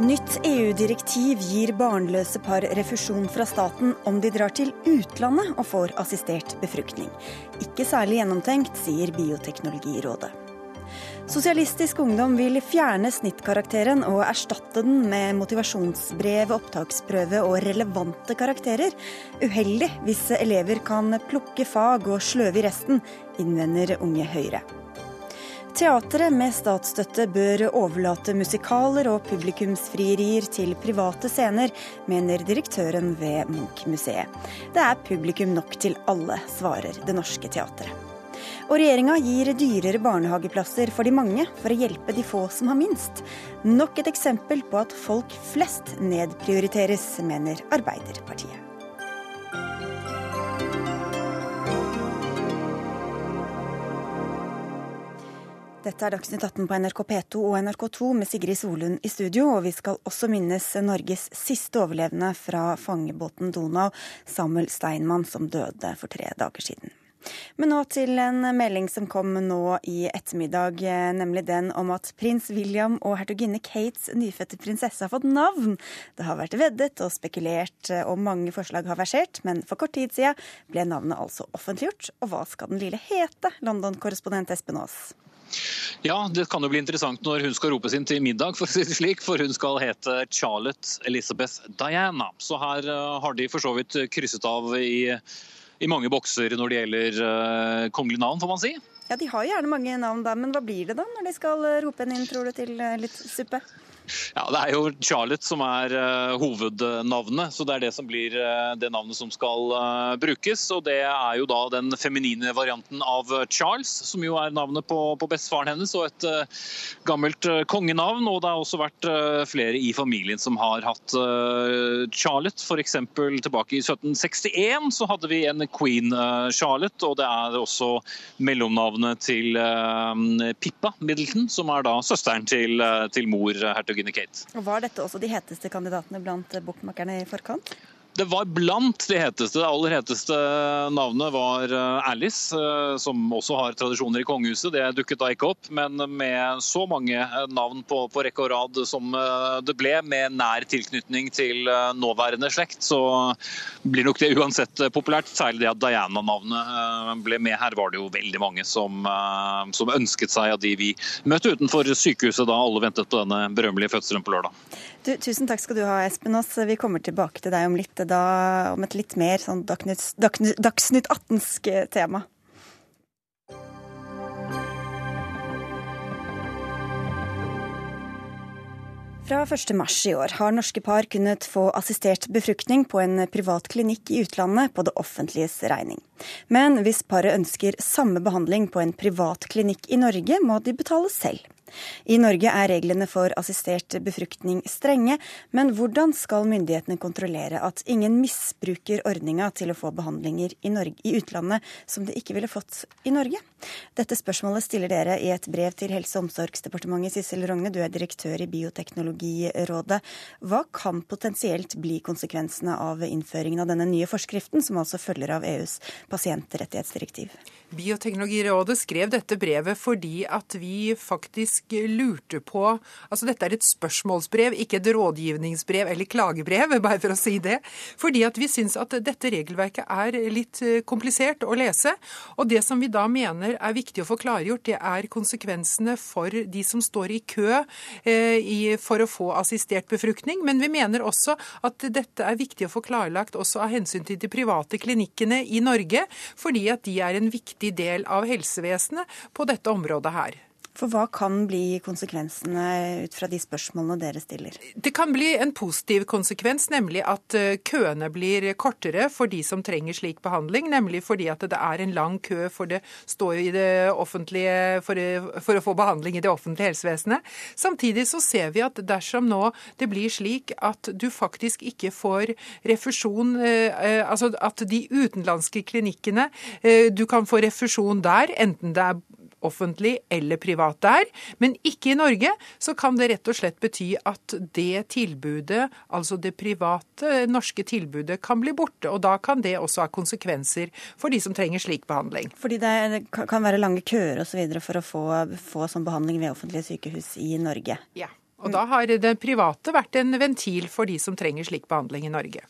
Nytt EU-direktiv gir barnløse par refusjon fra staten om de drar til utlandet og får assistert befruktning. Ikke særlig gjennomtenkt, sier Bioteknologirådet. Sosialistisk Ungdom vil fjerne snittkarakteren og erstatte den med motivasjonsbrev, opptaksprøve og relevante karakterer. Uheldig hvis elever kan plukke fag og sløve i resten, innvender Unge Høyre. Teatret med statsstøtte bør overlate musikaler og publikumsfrierier til private scener, mener direktøren ved Munch-museet. Det er publikum nok til alle, svarer Det Norske Teatret. Og regjeringa gir dyrere barnehageplasser for de mange, for å hjelpe de få som har minst. Nok et eksempel på at folk flest nedprioriteres, mener Arbeiderpartiet. Dette er Dagsnytt 18 på NRK P2 og NRK2 med Sigrid Solund i studio. Og vi skal også minnes Norges siste overlevende fra fangebåten Donau, Samuel Steinmann, som døde for tre dager siden. Men nå til en melding som kom nå i ettermiddag, nemlig den om at prins William og hertuginne Kates nyfødte prinsesse har fått navn. Det har vært veddet og spekulert, og mange forslag har versert, men for kort tid siden ble navnet altså offentliggjort. Og hva skal den lille hete, London-korrespondent Espen Aas? Ja, det kan jo bli interessant når hun skal ropes inn til middag, for å si det slik. For hun skal hete Charlotte Elizabeth Diana. Så her eh, har de for så vidt krysset av i, i mange bokser når det gjelder uh, kongelige navn, får man si. Ja, De har gjerne mange navn da, men hva blir det da når de skal rope henne inn, tror du, til litt suppe? Ja, Det er jo Charlotte som er uh, hovednavnet, så det er det som blir uh, det navnet som skal uh, brukes. og Det er jo da den feminine varianten av Charles, som jo er navnet på, på bestefaren hennes, og et gammelt kongenavn. og Det har også vært flere i familien som har hatt Charlotte. F.eks. tilbake i 1761 så hadde vi en queen Charlotte, og det er også mellomnavnet til Pippa Middleton, som er da søsteren til, til mor hertuginnen Regine Kate. Og Var dette også de heteste kandidatene blant bokmakerne i forkant? Det var blant de heteste. Det aller heteste navnet var eh, Alice, eh, som også har tradisjoner i kongehuset. Det dukket da ikke opp. Men med så mange eh, navn på, på rekke og rad som det ble, med nær tilknytning til nåværende slekt, så blir nok det uansett populært. Særlig det at Diana-navnet ble med. Her var det jo veldig mange som, som ønsket seg av de vi møtte utenfor sykehuset da alle ventet på denne berømmelige fødselen på lørdag. Du, tusen takk skal du ha, Espen Aas. Vi kommer tilbake til deg om litt da, om et litt mer sånn Dagsnytt 18-sk tema. Fra 1.3 i år har norske par kunnet få assistert befruktning på en privat klinikk i utlandet på det offentliges regning. Men hvis paret ønsker samme behandling på en privat klinikk i Norge, må de betale selv. I Norge er reglene for assistert befruktning strenge, men hvordan skal myndighetene kontrollere at ingen misbruker ordninga til å få behandlinger i, Norge, i, utlandet som de ikke ville fått i Norge? Dette spørsmålet stiller dere i et brev til Helse- og omsorgsdepartementet. Sissel Rogne, du er direktør i Bioteknologirådet. Hva kan potensielt bli konsekvensene av innføringen av denne nye forskriften, som altså følger av EUs pasientrettighetsdirektiv? Bioteknologirådet skrev dette brevet fordi at vi faktisk lurte på Altså dette er et spørsmålsbrev, ikke et rådgivningsbrev eller klagebrev, bare for å si det. Fordi at vi syns at dette regelverket er litt eh, komplisert å lese. Og det som vi da mener er viktig å få klargjort, det er konsekvensene for de som står i kø eh, for å få assistert befruktning. Men vi mener også at dette er viktig å få klarlagt også av hensyn til de private klinikkene i Norge, fordi at de er en viktig del av helsevesenet på dette området her. For hva kan bli konsekvensene ut fra de spørsmålene dere stiller? Det kan bli en positiv konsekvens, nemlig at eh, køene blir kortere for de som trenger slik behandling. Nemlig fordi at det er en lang kø for det i det for, for å få behandling i det offentlige helsevesenet. Samtidig så ser vi at dersom nå det blir slik at du faktisk ikke får refusjon, eh, eh, altså at de utenlandske klinikkene Du kan få refusjon der, enten det er offentlig eller privat der, men ikke i Norge, så kan det rett og slett bety at det tilbudet, altså det private norske tilbudet, kan bli borte. Og da kan det også ha konsekvenser for de som trenger slik behandling. Fordi det kan være lange køer osv. for å få, få sånn behandling ved offentlige sykehus i Norge? Ja. Og da har det private vært en ventil for de som trenger slik behandling i Norge.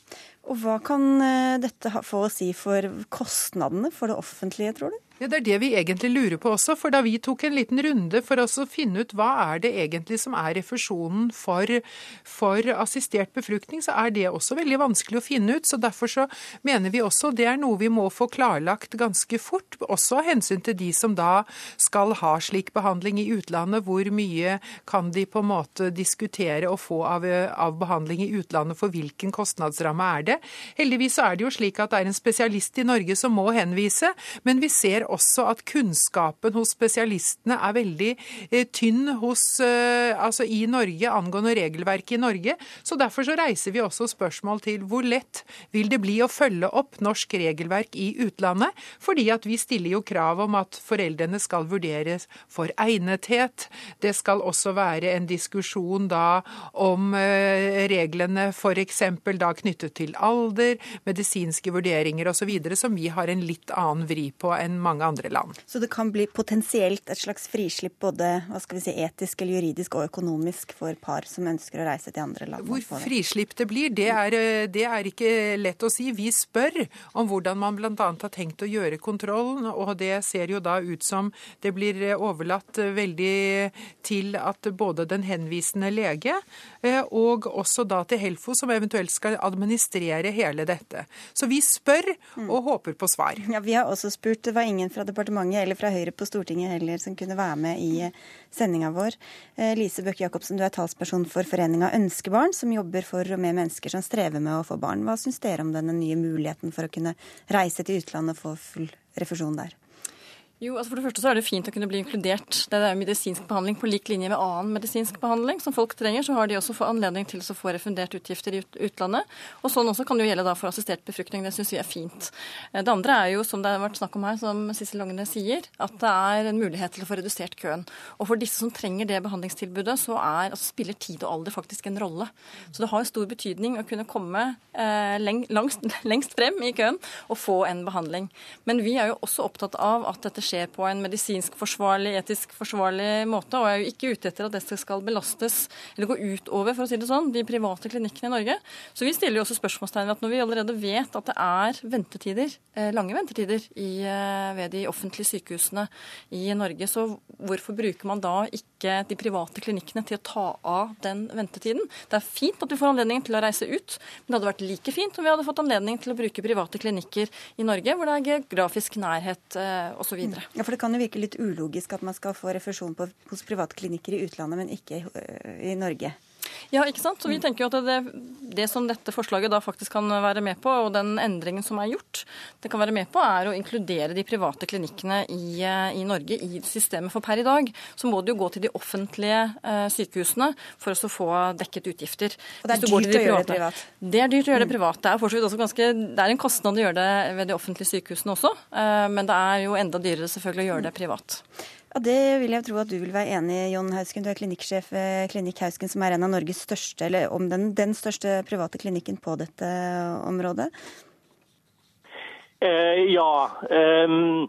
Og hva kan eh, dette få å si for kostnadene for det offentlige, tror du? Ja, Det er det vi egentlig lurer på også. For da vi tok en liten runde for oss å finne ut hva er det egentlig som er refusjonen for, for, assistert befruktning, så er det også veldig vanskelig å finne ut. Så derfor så mener vi også det er noe vi må få klarlagt ganske fort. Også av hensyn til de som da skal ha slik behandling i utlandet. Hvor mye kan de på en måte diskutere og få av, av behandling i utlandet, for hvilken kostnadsramme er det? Heldigvis er det jo slik at det er en spesialist i Norge som må henvise, men vi ser også at kunnskapen hos spesialistene er veldig eh, tynn hos, eh, altså i Norge angående regelverket i Norge. Så Derfor så reiser vi også spørsmål til hvor lett vil det bli å følge opp norsk regelverk i utlandet? Fordi at vi stiller jo krav om at foreldrene skal vurderes for egnethet. Det skal også være en diskusjon da om eh, reglene f.eks. da knyttet til alder, medisinske vurderinger osv., som vi har en litt annen vri på enn mange andre land. Så det kan bli potensielt et slags frislipp både hva skal vi si, etisk eller juridisk og økonomisk for par som ønsker å reise til andre land? Hvor frislipp det blir, det er, det er ikke lett å si. Vi spør om hvordan man bl.a. har tenkt å gjøre kontrollen, og det ser jo da ut som det blir overlatt veldig til at både den henvisende lege eh, og også da til Helfo, som eventuelt skal administrere hele dette. Så vi spør og håper på svar. Ja, Vi har også spurt. Det var ingen fra departementet eller fra Høyre på Stortinget heller som kunne være med i eh, sendinga vår. Eh, Lise Bøkke Jacobsen, du er talsperson for foreninga Ønskebarn, som jobber for og med mennesker som strever med å få barn. Hva syns dere om denne nye muligheten for å kunne reise til utlandet og få full refusjon der? Jo, altså For det første så er det fint å kunne bli inkludert. Det er medisinsk behandling på lik linje med annen medisinsk behandling som folk trenger. Så har de også anledning til å få refundert utgifter i utlandet. Og sånn også kan det jo gjelde da for assistert befruktning. Det syns vi er fint. Eh, det andre er jo, som det har vært snakk om her, som Sissel Logne sier, at det er en mulighet til å få redusert køen. Og for disse som trenger det behandlingstilbudet, så er, altså, spiller tid og alder faktisk en rolle. Så det har stor betydning å kunne komme eh, leng, lengst frem i køen og få en behandling. Men vi er jo også opptatt av at dette skjer på en medisinsk forsvarlig, etisk forsvarlig måte. Og jeg er jo ikke ute etter at dette skal belastes eller gå utover for å si det sånn, de private klinikkene i Norge. Så vi stiller jo også spørsmålstegn ved at når vi allerede vet at det er ventetider, eh, lange ventetider i, eh, ved de offentlige sykehusene i Norge, så hvorfor bruker man da ikke de private klinikkene til å ta av den ventetiden? Det er fint at vi får anledning til å reise ut, men det hadde vært like fint om vi hadde fått anledning til å bruke private klinikker i Norge, hvor det er geografisk nærhet eh, osv. Ja, for Det kan jo virke litt ulogisk at man skal få refusjon på, hos privatklinikker i utlandet, men ikke i Norge. Ja, ikke sant. Så vi tenker jo at det, det, som dette forslaget da faktisk kan være med på, og den endringen som er gjort, det kan være med på, er å inkludere de private klinikkene i, eh, i Norge i systemet. For per i dag så må det jo gå til de offentlige eh, sykehusene for å få dekket utgifter. Og det er dyrt å gjøre det privat? Det er dyrt å gjøre det mm. privat. Det er fortsatt også ganske, det er en kostnad å gjøre det ved de offentlige sykehusene også, eh, men det er jo enda dyrere selvfølgelig å gjøre det privat. Ja, Det vil jeg tro at du vil være enig i, Jon Hausken. Du er klinikksjef ved Klinikk Hausken, som er en av Norges største, eller om den, den største private klinikken på dette området. Eh, ja. Um,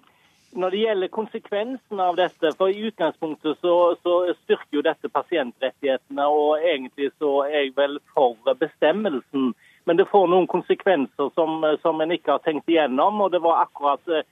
når det gjelder konsekvensen av dette, for i utgangspunktet så, så, styrker jo dette pasientrettighetene, og egentlig så er jeg vel for bestemmelsen. Men det får noen konsekvenser som, som en ikke har tenkt igjennom. og det var akkurat eh,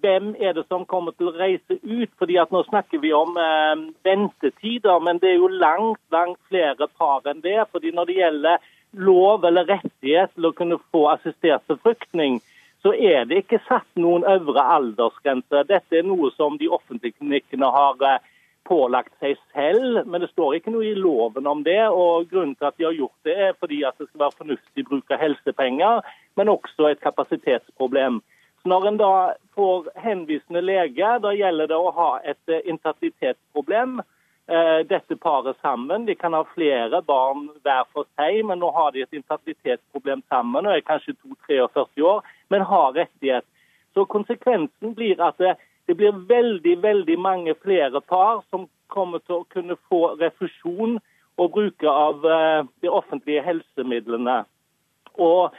hvem er det som kommer til å reise ut? Fordi at Nå snakker vi om eh, ventetider, men det er jo langt langt flere par enn det. fordi Når det gjelder lov eller rettighet til å kunne få assistert befruktning, så er det ikke satt noen øvre aldersgrense. Dette er noe som de offentlige klinikkene har eh, pålagt seg selv, men det står ikke noe i loven om det. og Grunnen til at de har gjort det, er fordi at det skal være fornuftig bruk av helsepenger, men også et kapasitetsproblem. Når en da får henvisende lege, da gjelder det å ha et eh, infertilitetsproblem. Eh, dette paret sammen. De kan ha flere barn hver for seg, men nå har de et infertilitetsproblem sammen og er kanskje 2-43 år, men har rettighet. Så Konsekvensen blir at det, det, blir veldig veldig mange flere par som kommer til å kunne få refusjon og bruke av eh, de offentlige helsemidlene. Og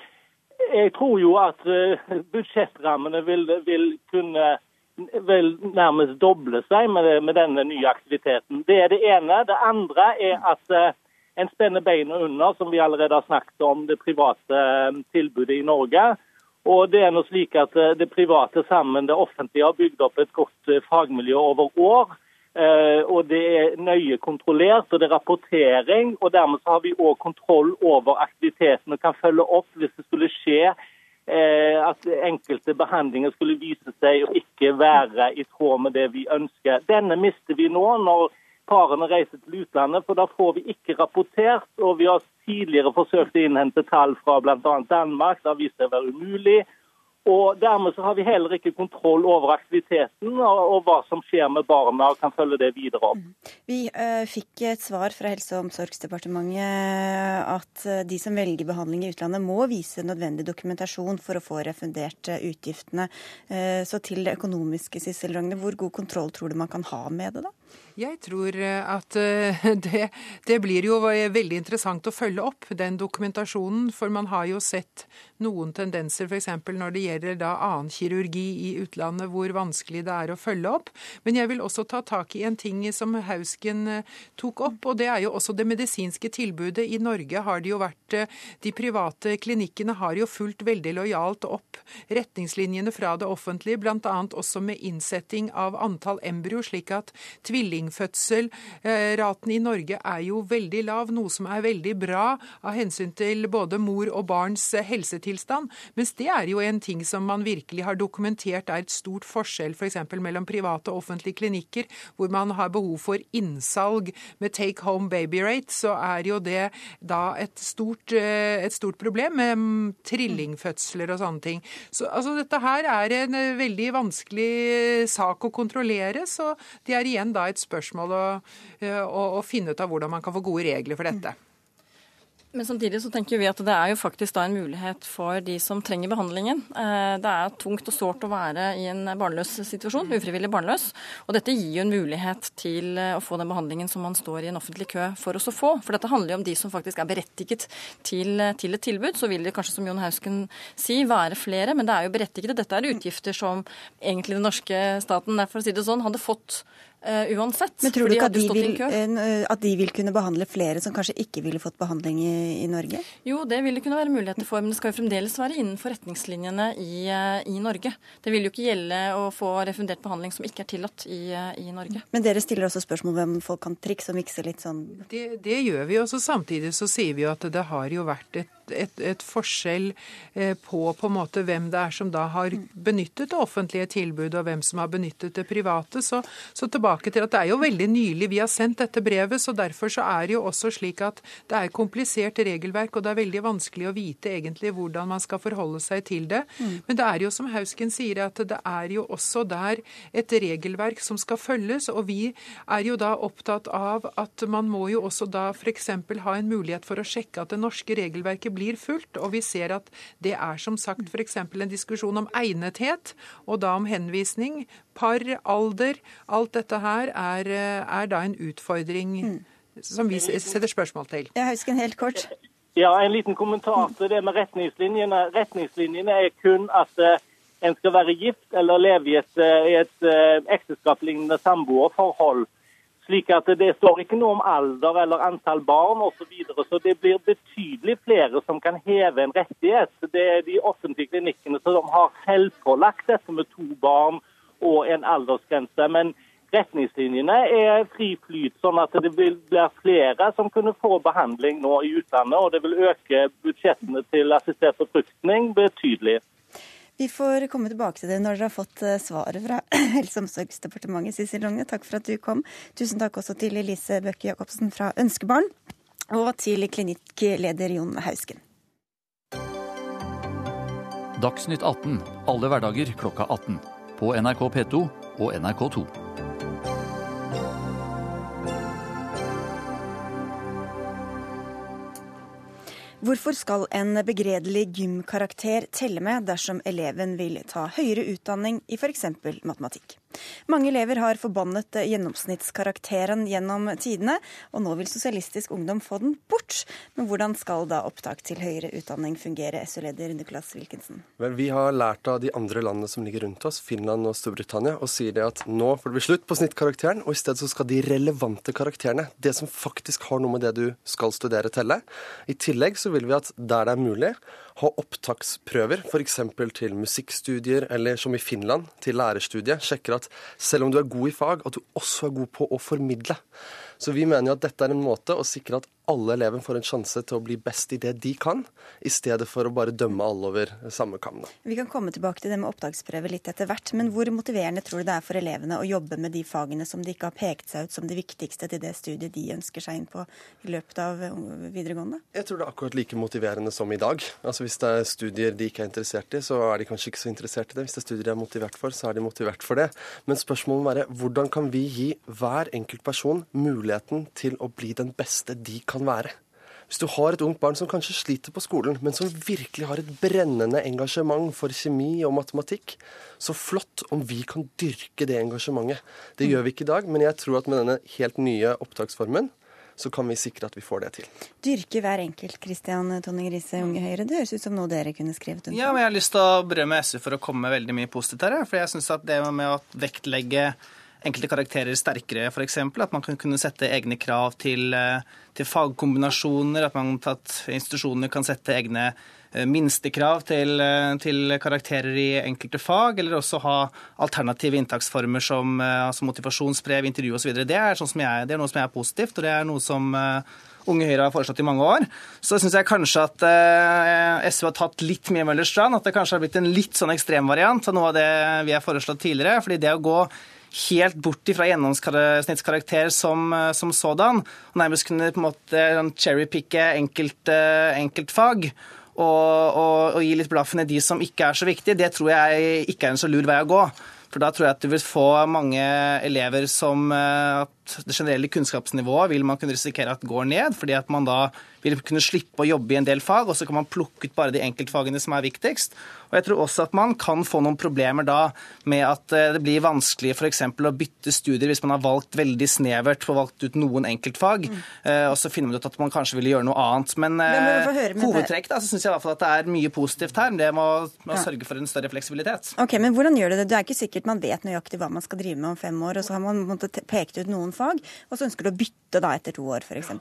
jeg tror jo at eh, budsjettrammene vil, vil kunne vil nærmest doble seg med, med, denne nye aktiviteten. Det er det ene. Det andre er at uh, en spenner beina under, som vi allerede har snakket om, det private uh, tilbudet i Norge. Og det er noe slik at Det private sammen det offentlige har bygd opp et godt fagmiljø over år. Og Det er nøye kontrollert, og det er rapportering. og Dermed har vi òg kontroll over aktiviteten og kan følge opp hvis det skulle skje Eh, at enkelte behandlinger skulle vise seg å ikke være i tråd med det vi ønsker. Denne mister vi nå når parene reiser til utlandet, for da får vi ikke rapportert. og Vi har tidligere forsøkt å innhente tall fra bl.a. Danmark. Det har vist seg å være umulig. Og Dermed så har vi heller ikke kontroll over aktiviteten og, og, hva som skjer med barna, og kan følge det videre opp. Mm. Vi uh, fikk et svar fra Helse- og omsorgsdepartementet eh, at uh, de som velger behandling i utlandet, må vise nødvendig dokumentasjon for å få refundert uh, utgiftene. så til det økonomiske, Sissel Rogne, hvor god kontroll tror du man kan ha med det, da? Jeg tror at det, det, blir jo veldig interessant å følge opp den dokumentasjonen. For man har jo sett noen tendenser f.eks. når det gjelder da annen kirurgi i utlandet, hvor vanskelig det er å følge opp. Men jeg vil også ta tak i en ting som Hausken tok opp, og det er jo også det medisinske tilbudet. I Norge har det jo vært De private klinikkene har jo fulgt veldig lojalt opp retningslinjene fra det offentlige, bl.a. også med innsetting av antall embryo, slik at tvillingfødselraten i Norge er jo veldig lav, noe som er veldig bra av hensyn til både mor og barns helsetilstand. Mens det er jo en ting som man virkelig har dokumentert er et stort forskjell f.eks. For mellom private og offentlige klinikker, hvor man har behov for innsalg med take home baby rate, så er jo det da et stort, eh, et stort problem med mm, trillingfødsler og sånne ting. Så altså, dette her er en eh, veldig vanskelig sak å kontrollere, så det er igjen da et spørsmål å, og, og, og finne ut av hvordan man kan få gode regler for dette. Men samtidig så tenker vi at det er jo faktisk da en mulighet for de som trenger behandlingen. Eh, det er tungt og sårt å være i en barnløs situasjon, ufrivillig barnløs. Og dette gir jo en mulighet til eh, å få den behandlingen som man står i en offentlig kø for å få. For dette handler jo om de som faktisk er berettiget til, til et tilbud. Så vil det kanskje, som Jon Hausken sier, være flere, men det er jo berettigede. Dette er utgifter som egentlig den norske staten, for å si det sånn, hadde fått Uh, uansett. Men tror du ikke at de, vil, uh, at de, vil, kunne behandle flere som kanskje ikke ville fått behandling i, i, Norge? Jo, det vil det kunne være muligheter for, men det skal jo fremdeles være innenfor retningslinjene i, uh, i Norge. Det vil jo ikke gjelde å få refundert behandling som ikke er tillatt i, i Norge. Men dere stiller også spørsmål om folk kan trikse og mikse litt sånn? Det, det gjør vi også. Samtidig så sier vi jo at det har jo vært et et, et, forskjell eh, på på en måte hvem det er som da har benyttet det offentlige tilbudet, og hvem som har benyttet det private. Så, så, tilbake til at det er jo veldig nylig vi har sendt dette brevet, så derfor så er det jo også slik at det er komplisert regelverk, og det er veldig vanskelig å vite egentlig hvordan man skal forholde seg til det. Mm. Men det er jo som Hausken sier, at det er jo også der et regelverk som skal følges, og vi er jo da opptatt av at man må jo også da f.eks. ha en mulighet for å sjekke at det norske regelverket blir blir fulgt. Og vi ser at det er som sagt f.eks. en diskusjon om egnethet, og da om henvisning. Par, alder. Alt dette her er, er da en utfordring mm. som vi setter spørsmål til. Jeg husker en helt kort. Ja, En liten kommentar til det med retningslinjene. Retningslinjene er kun at uh, en skal være gift eller leve i et, uh, et uh, ekteskapslignende samboerforhold. Slik at Det står ikke noe om alder eller antall barn osv. Så, videre, så det blir betydelig flere som kan heve en rettighet. Det er de offentlige klinikkene som har selvpålagt dette med to barn og en aldersgrense. Men retningslinjene er fri flyt, sånn at det vil bli flere som kunne få behandling nå i utlandet. Og det vil øke budsjettene til assistert befruktning betydelig. Vi får komme tilbake til det når dere har fått eh, svaret fra Helse- og omsorgsdepartementet. Sissel Rogne, takk for at du kom. Tusen takk også til Elise Bøkke Jacobsen fra Ønskebarn, og til klinikkleder Jon Hausken. Dagsnytt 18 alle hverdager klokka 18. På NRK P2 og NRK2. Hvorfor skal en begredelig gymkarakter telle med dersom eleven vil ta høyere utdanning i f.eks. matematikk? Mange elever har forbannet gjennomsnittskarakteren gjennom tidene, og nå vil Sosialistisk Ungdom få den bort. Men hvordan skal da opptak til høyere utdanning fungere, SU-leder Nicolas Wilkinson? Vel, Vi har lært av de andre landene som ligger rundt oss, Finland og Storbritannia, og sier det at nå får det bli slutt på snittkarakteren, og i stedet så skal de relevante karakterene, det som faktisk har noe med det du skal studere, telle. I tillegg så vil vi at der det er mulig, ha opptaksprøver, f.eks. til musikkstudier, eller som i Finland, til lærerstudiet. Sjekker at selv om du er god i fag, at du også er god på å formidle. Så vi mener jo at dette er en måte å sikre at alle elever får en sjanse til å bli best i det de kan, i stedet for å bare dømme alle over samme kam. Vi kan komme tilbake til det med opptaksprøve litt etter hvert, men hvor motiverende tror du det er for elevene å jobbe med de fagene som de ikke har pekt seg ut som de viktigste til det studiet de ønsker seg inn på i løpet av videregående? Jeg tror det er akkurat like motiverende som i dag. Altså Hvis det er studier de ikke er interessert i, så er de kanskje ikke så interessert i det. Hvis det er studier de er motivert for, så er de motivert for det. Men spørsmålet må være hvordan kan vi gi hver enkelt person muligheten til å bli den beste de kan være? Hvis du har et ungt barn som kanskje sliter på skolen, men som virkelig har et brennende engasjement for kjemi og matematikk, så flott om vi kan dyrke det engasjementet. Det gjør vi ikke i dag, men jeg tror at med denne helt nye opptaksformen så kan vi sikre at vi får det til. Dyrke hver enkelt, Kristian Tonning Riise, Unge Høyre. Det høres ut som noe dere kunne skrevet under Ja, men Jeg har lyst til å berømme SV for å komme med veldig mye positivt her. For jeg syns at det med å vektlegge enkelte karakterer sterkere, f.eks. At man kan kunne sette egne krav til, til fagkombinasjoner. At, man, at institusjoner kan sette egne minstekrav til, til, karakterer i enkelte fag, eller også ha alternative inntaksformer som altså motivasjonsbrev, intervju osv. Det, er sånn det er noe som er positivt, og det er noe som Unge Høyre har foreslått i mange år. Så syns jeg kanskje at eh, SV har tatt litt mye Møllers Strand. At det kanskje har blitt en litt sånn ekstremvariant av noe av det vi har foreslått tidligere. fordi det å gå helt bort fra gjennomsnittskarakter som, som sådan, og nærmest kunne på en måte cherrypicke enkelt, enkeltfag og, og, og gi litt blaffen i de som ikke er så viktige, det tror jeg ikke er en så lur vei å gå. For da tror jeg at du vil få mange elever som at det generelle kunnskapsnivået vil man kunne risikere at går ned, fordi at man da vil kunne slippe å jobbe i en del fag, og så kan man plukke ut bare de enkeltfagene som er viktigst. Og jeg tror også at man kan få noen problemer da med at det blir vanskelig f.eks. å bytte studier hvis man har valgt veldig snevert på valgt ut noen enkeltfag, mm. og så finner man ut at man kanskje ville gjøre noe annet. Men hovedtrekk da, så syns jeg i hvert fall at det er mye positivt her. Det må, må ja. sørge for en større fleksibilitet. Ok, Men hvordan gjør du det? Det er ikke sikkert man vet nøyaktig hva man skal drive med om fem år, og så har man pekt ut noen fag, og så ønsker du å bytte da etter to år, f.eks.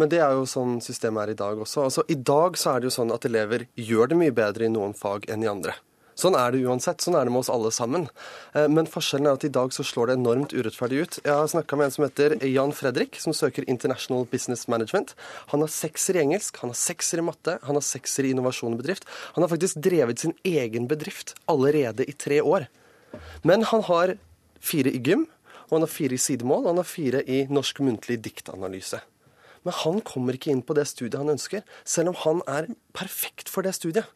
Men det er jo sånn systemet er i dag også. Altså, I dag så er det jo sånn at elever gjør det mye bedre i noen fag enn i andre. Sånn er det uansett. Sånn er det med oss alle sammen. Men forskjellen er at i dag så slår det enormt urettferdig ut. Jeg har snakka med en som heter Jan Fredrik, som søker International Business Management. Han har sekser i engelsk, han har sekser i matte, han har sekser i innovasjon og bedrift. Han har faktisk drevet sin egen bedrift allerede i tre år. Men han har fire i gym, og han har fire i sidemål, og han har fire i norsk muntlig diktanalyse. Men han kommer ikke inn på det studiet han ønsker, selv om han er perfekt for det studiet.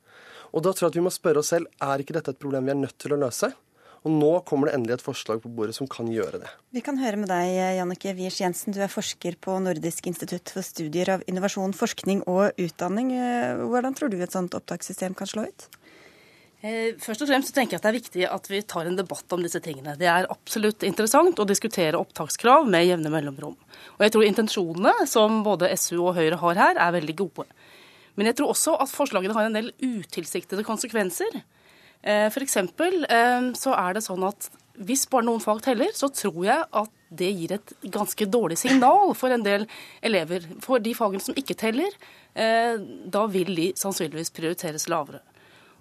Og da tror jeg at vi må spørre oss selv er ikke dette et problem vi er nødt til å løse. Og nå kommer det endelig et forslag på bordet som kan gjøre det. Vi kan høre med deg, Jannike Wiers Jensen. Du er forsker på Nordisk institutt for studier av innovasjon, forskning og utdanning. Hvordan tror du et sånt opptakssystem kan slå ut? Først og fremst tenker jeg at det er viktig at vi tar en debatt om disse tingene. Det er absolutt interessant å diskutere opptakskrav med jevne mellomrom. Og jeg tror intensjonene som både SU og Høyre har her, er veldig gode. Men jeg tror også at forslagene har en del utilsiktede konsekvenser. F.eks. så er det sånn at hvis bare noen fag teller, så tror jeg at det gir et ganske dårlig signal for en del elever. For de fagene som ikke teller, da vil de sannsynligvis prioriteres lavere.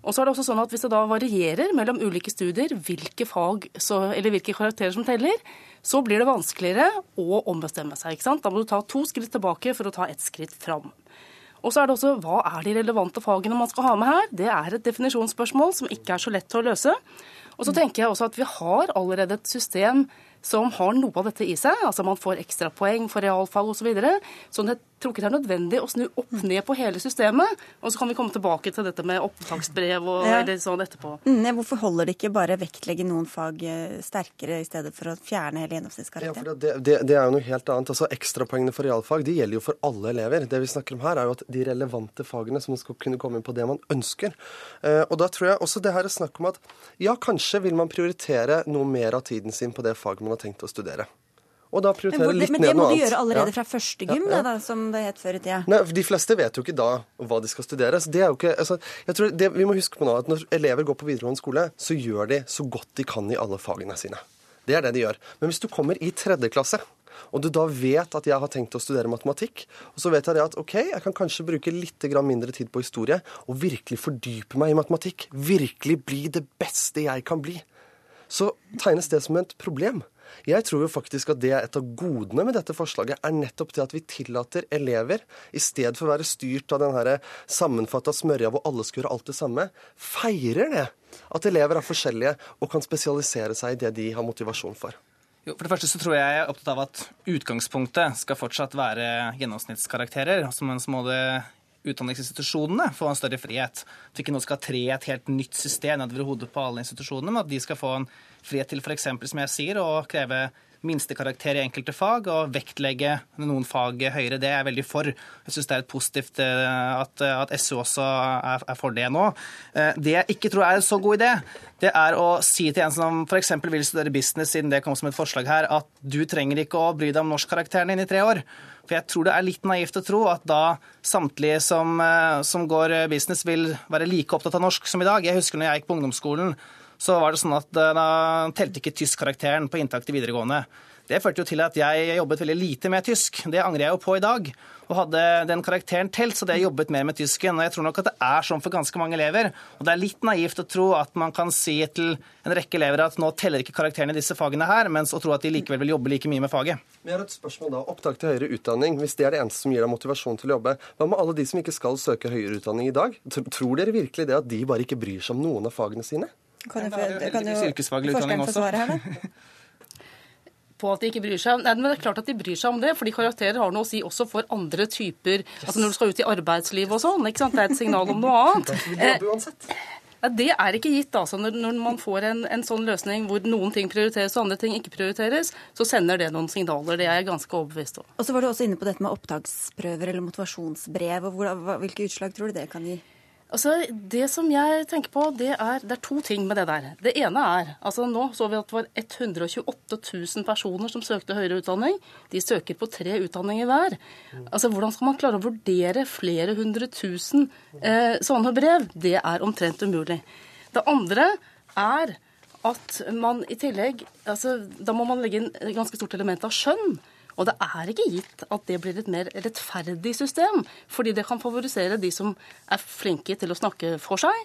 Og så er det også sånn at Hvis det da varierer mellom ulike studier hvilke fag så, eller hvilke karakterer som teller, så blir det vanskeligere å ombestemme seg. ikke sant? Da må du ta to skritt tilbake for å ta ett skritt fram. Og så er det også hva er de relevante fagene man skal ha med her? Det er et definisjonsspørsmål som ikke er så lett å løse. Og så tenker jeg også at vi har allerede et system som har noe av dette i seg. Altså man får ekstrapoeng for realfag osv. Så, videre. så jeg tror ikke det er nødvendig å snu opp ned på hele systemet. Og så kan vi komme tilbake til dette med opptaksbrev og ja. eller sånn etterpå. Mm, hvorfor holder det ikke bare vektlegge noen fag eh, sterkere i stedet for å fjerne hele gjennomsnittskarakteren? Ja, det, det, det, er jo noe helt annet. Altså Ekstrapoengene for realfag de gjelder jo for alle elever. Det vi snakker om her, er jo at de relevante fagene som skal kunne komme inn på det man ønsker. Eh, og da tror jeg også det her er snakk om at ja, kanskje vil man prioritere noe mer av tiden sin på det faget man har tenkt å studere og da prioritere litt men, ned noe annet. Men det må du gjøre allerede fra første gym, ja, ja. Da, som det het før i tida? Nei, De fleste vet jo ikke da hva de skal studere. Så det er jo ikke, altså, jeg tror det, Vi må huske på nå at når elever går på videregående skole, så gjør de så godt de kan i alle fagene sine. Det er det de gjør. Men hvis du kommer i tredje klasse, og du da vet at jeg har tenkt å studere matematikk, og så vet jeg at ok, jeg kan kanskje bruke litt mindre tid på historie og virkelig fordype meg i matematikk, virkelig bli det beste jeg kan bli, så tegnes det som et problem. Jeg tror jo faktisk at det er et av godene med dette forslaget, er nettopp det at vi tillater elever, i stedet for å være styrt av den her sammenfatta smørja hvor alle skal gjøre alt det samme, feirer det. At elever er forskjellige og kan spesialisere seg i det de har motivasjon for. Jo, for det første så tror jeg jeg er opptatt av at utgangspunktet skal fortsatt være gjennomsnittskarakterer. Altså, mens må det utdanningsinstitusjonene få en større frihet. At vi ikke nå skal tre et helt nytt system nedover hodet på alle institusjonene, men at de skal få en frihet til f.eks., som jeg sier, å kreve minstekarakter i enkelte fag og vektlegge noen fag høyere. Det er jeg veldig for. Jeg syns det er positivt eh, at, at SU også er, er, for det nå. Eh, det jeg ikke tror er en så god idé, det er å si til en som f.eks. vil studere business, siden det kom som et forslag her, at du trenger ikke å bry deg om norskkarakteren din i tre år. For jeg tror det er litt naivt å tro at da samtlige som, eh, som går business, vil være like opptatt av norsk som i dag. Jeg husker når jeg gikk på ungdomsskolen, så var det sånn at eh, da telte ikke tyskkarakteren på inntak til videregående. Det førte jo til at jeg jobbet veldig lite med tysk. Det angrer jeg jo på i dag. Og hadde den karakteren telt, så hadde jeg jobbet mer med tysken. Og jeg tror nok at det er sånn for ganske mange elever. Og det er litt naivt å tro at man kan si til en rekke elever at nå teller ikke karakterene i disse fagene her, mens å tro at de likevel vil jobbe like mye med faget. Vi har et spørsmål da. Opptak til høyere utdanning, hvis det er det eneste som gir deg motivasjon til å jobbe, hva med alle de som ikke skal søke høyere utdanning i dag? Tror dere virkelig det at de bare ikke bryr seg om noen av fagene sine? Kan jo, kan jo forskeren få svare her, da? på at de ikke bryr seg. Nei, men Det er klart at de bryr seg om det, fordi karakterer har noe å si også for andre typer yes. altså Når du skal ut i arbeidslivet og sånn. ikke sant? Det er et signal om noe annet. Eh, det er ikke gitt. altså. Når, når man får en, en, sånn løsning hvor noen ting prioriteres og andre ting ikke prioriteres, så sender det noen signaler. Det er jeg ganske overbevist om. Og så var du også inne på dette med opptaksprøver eller motivasjonsbrev. og hvor, Hvilke utslag tror du det kan gi? Altså, Det som jeg tenker på, det er, det er to ting med det der. Det ene er altså Nå så vi at det var 128 000 personer som søkte høyere utdanning. De søker på tre utdanninger hver. Altså, Hvordan skal man klare å vurdere flere hundre tusen eh, sånne brev? Det er omtrent umulig. Det andre er at man i tillegg altså, Da må man legge inn et ganske stort element av skjønn. Og det er ikke gitt at det blir et mer rettferdig system, fordi det kan favorisere de som er flinke til å snakke for seg,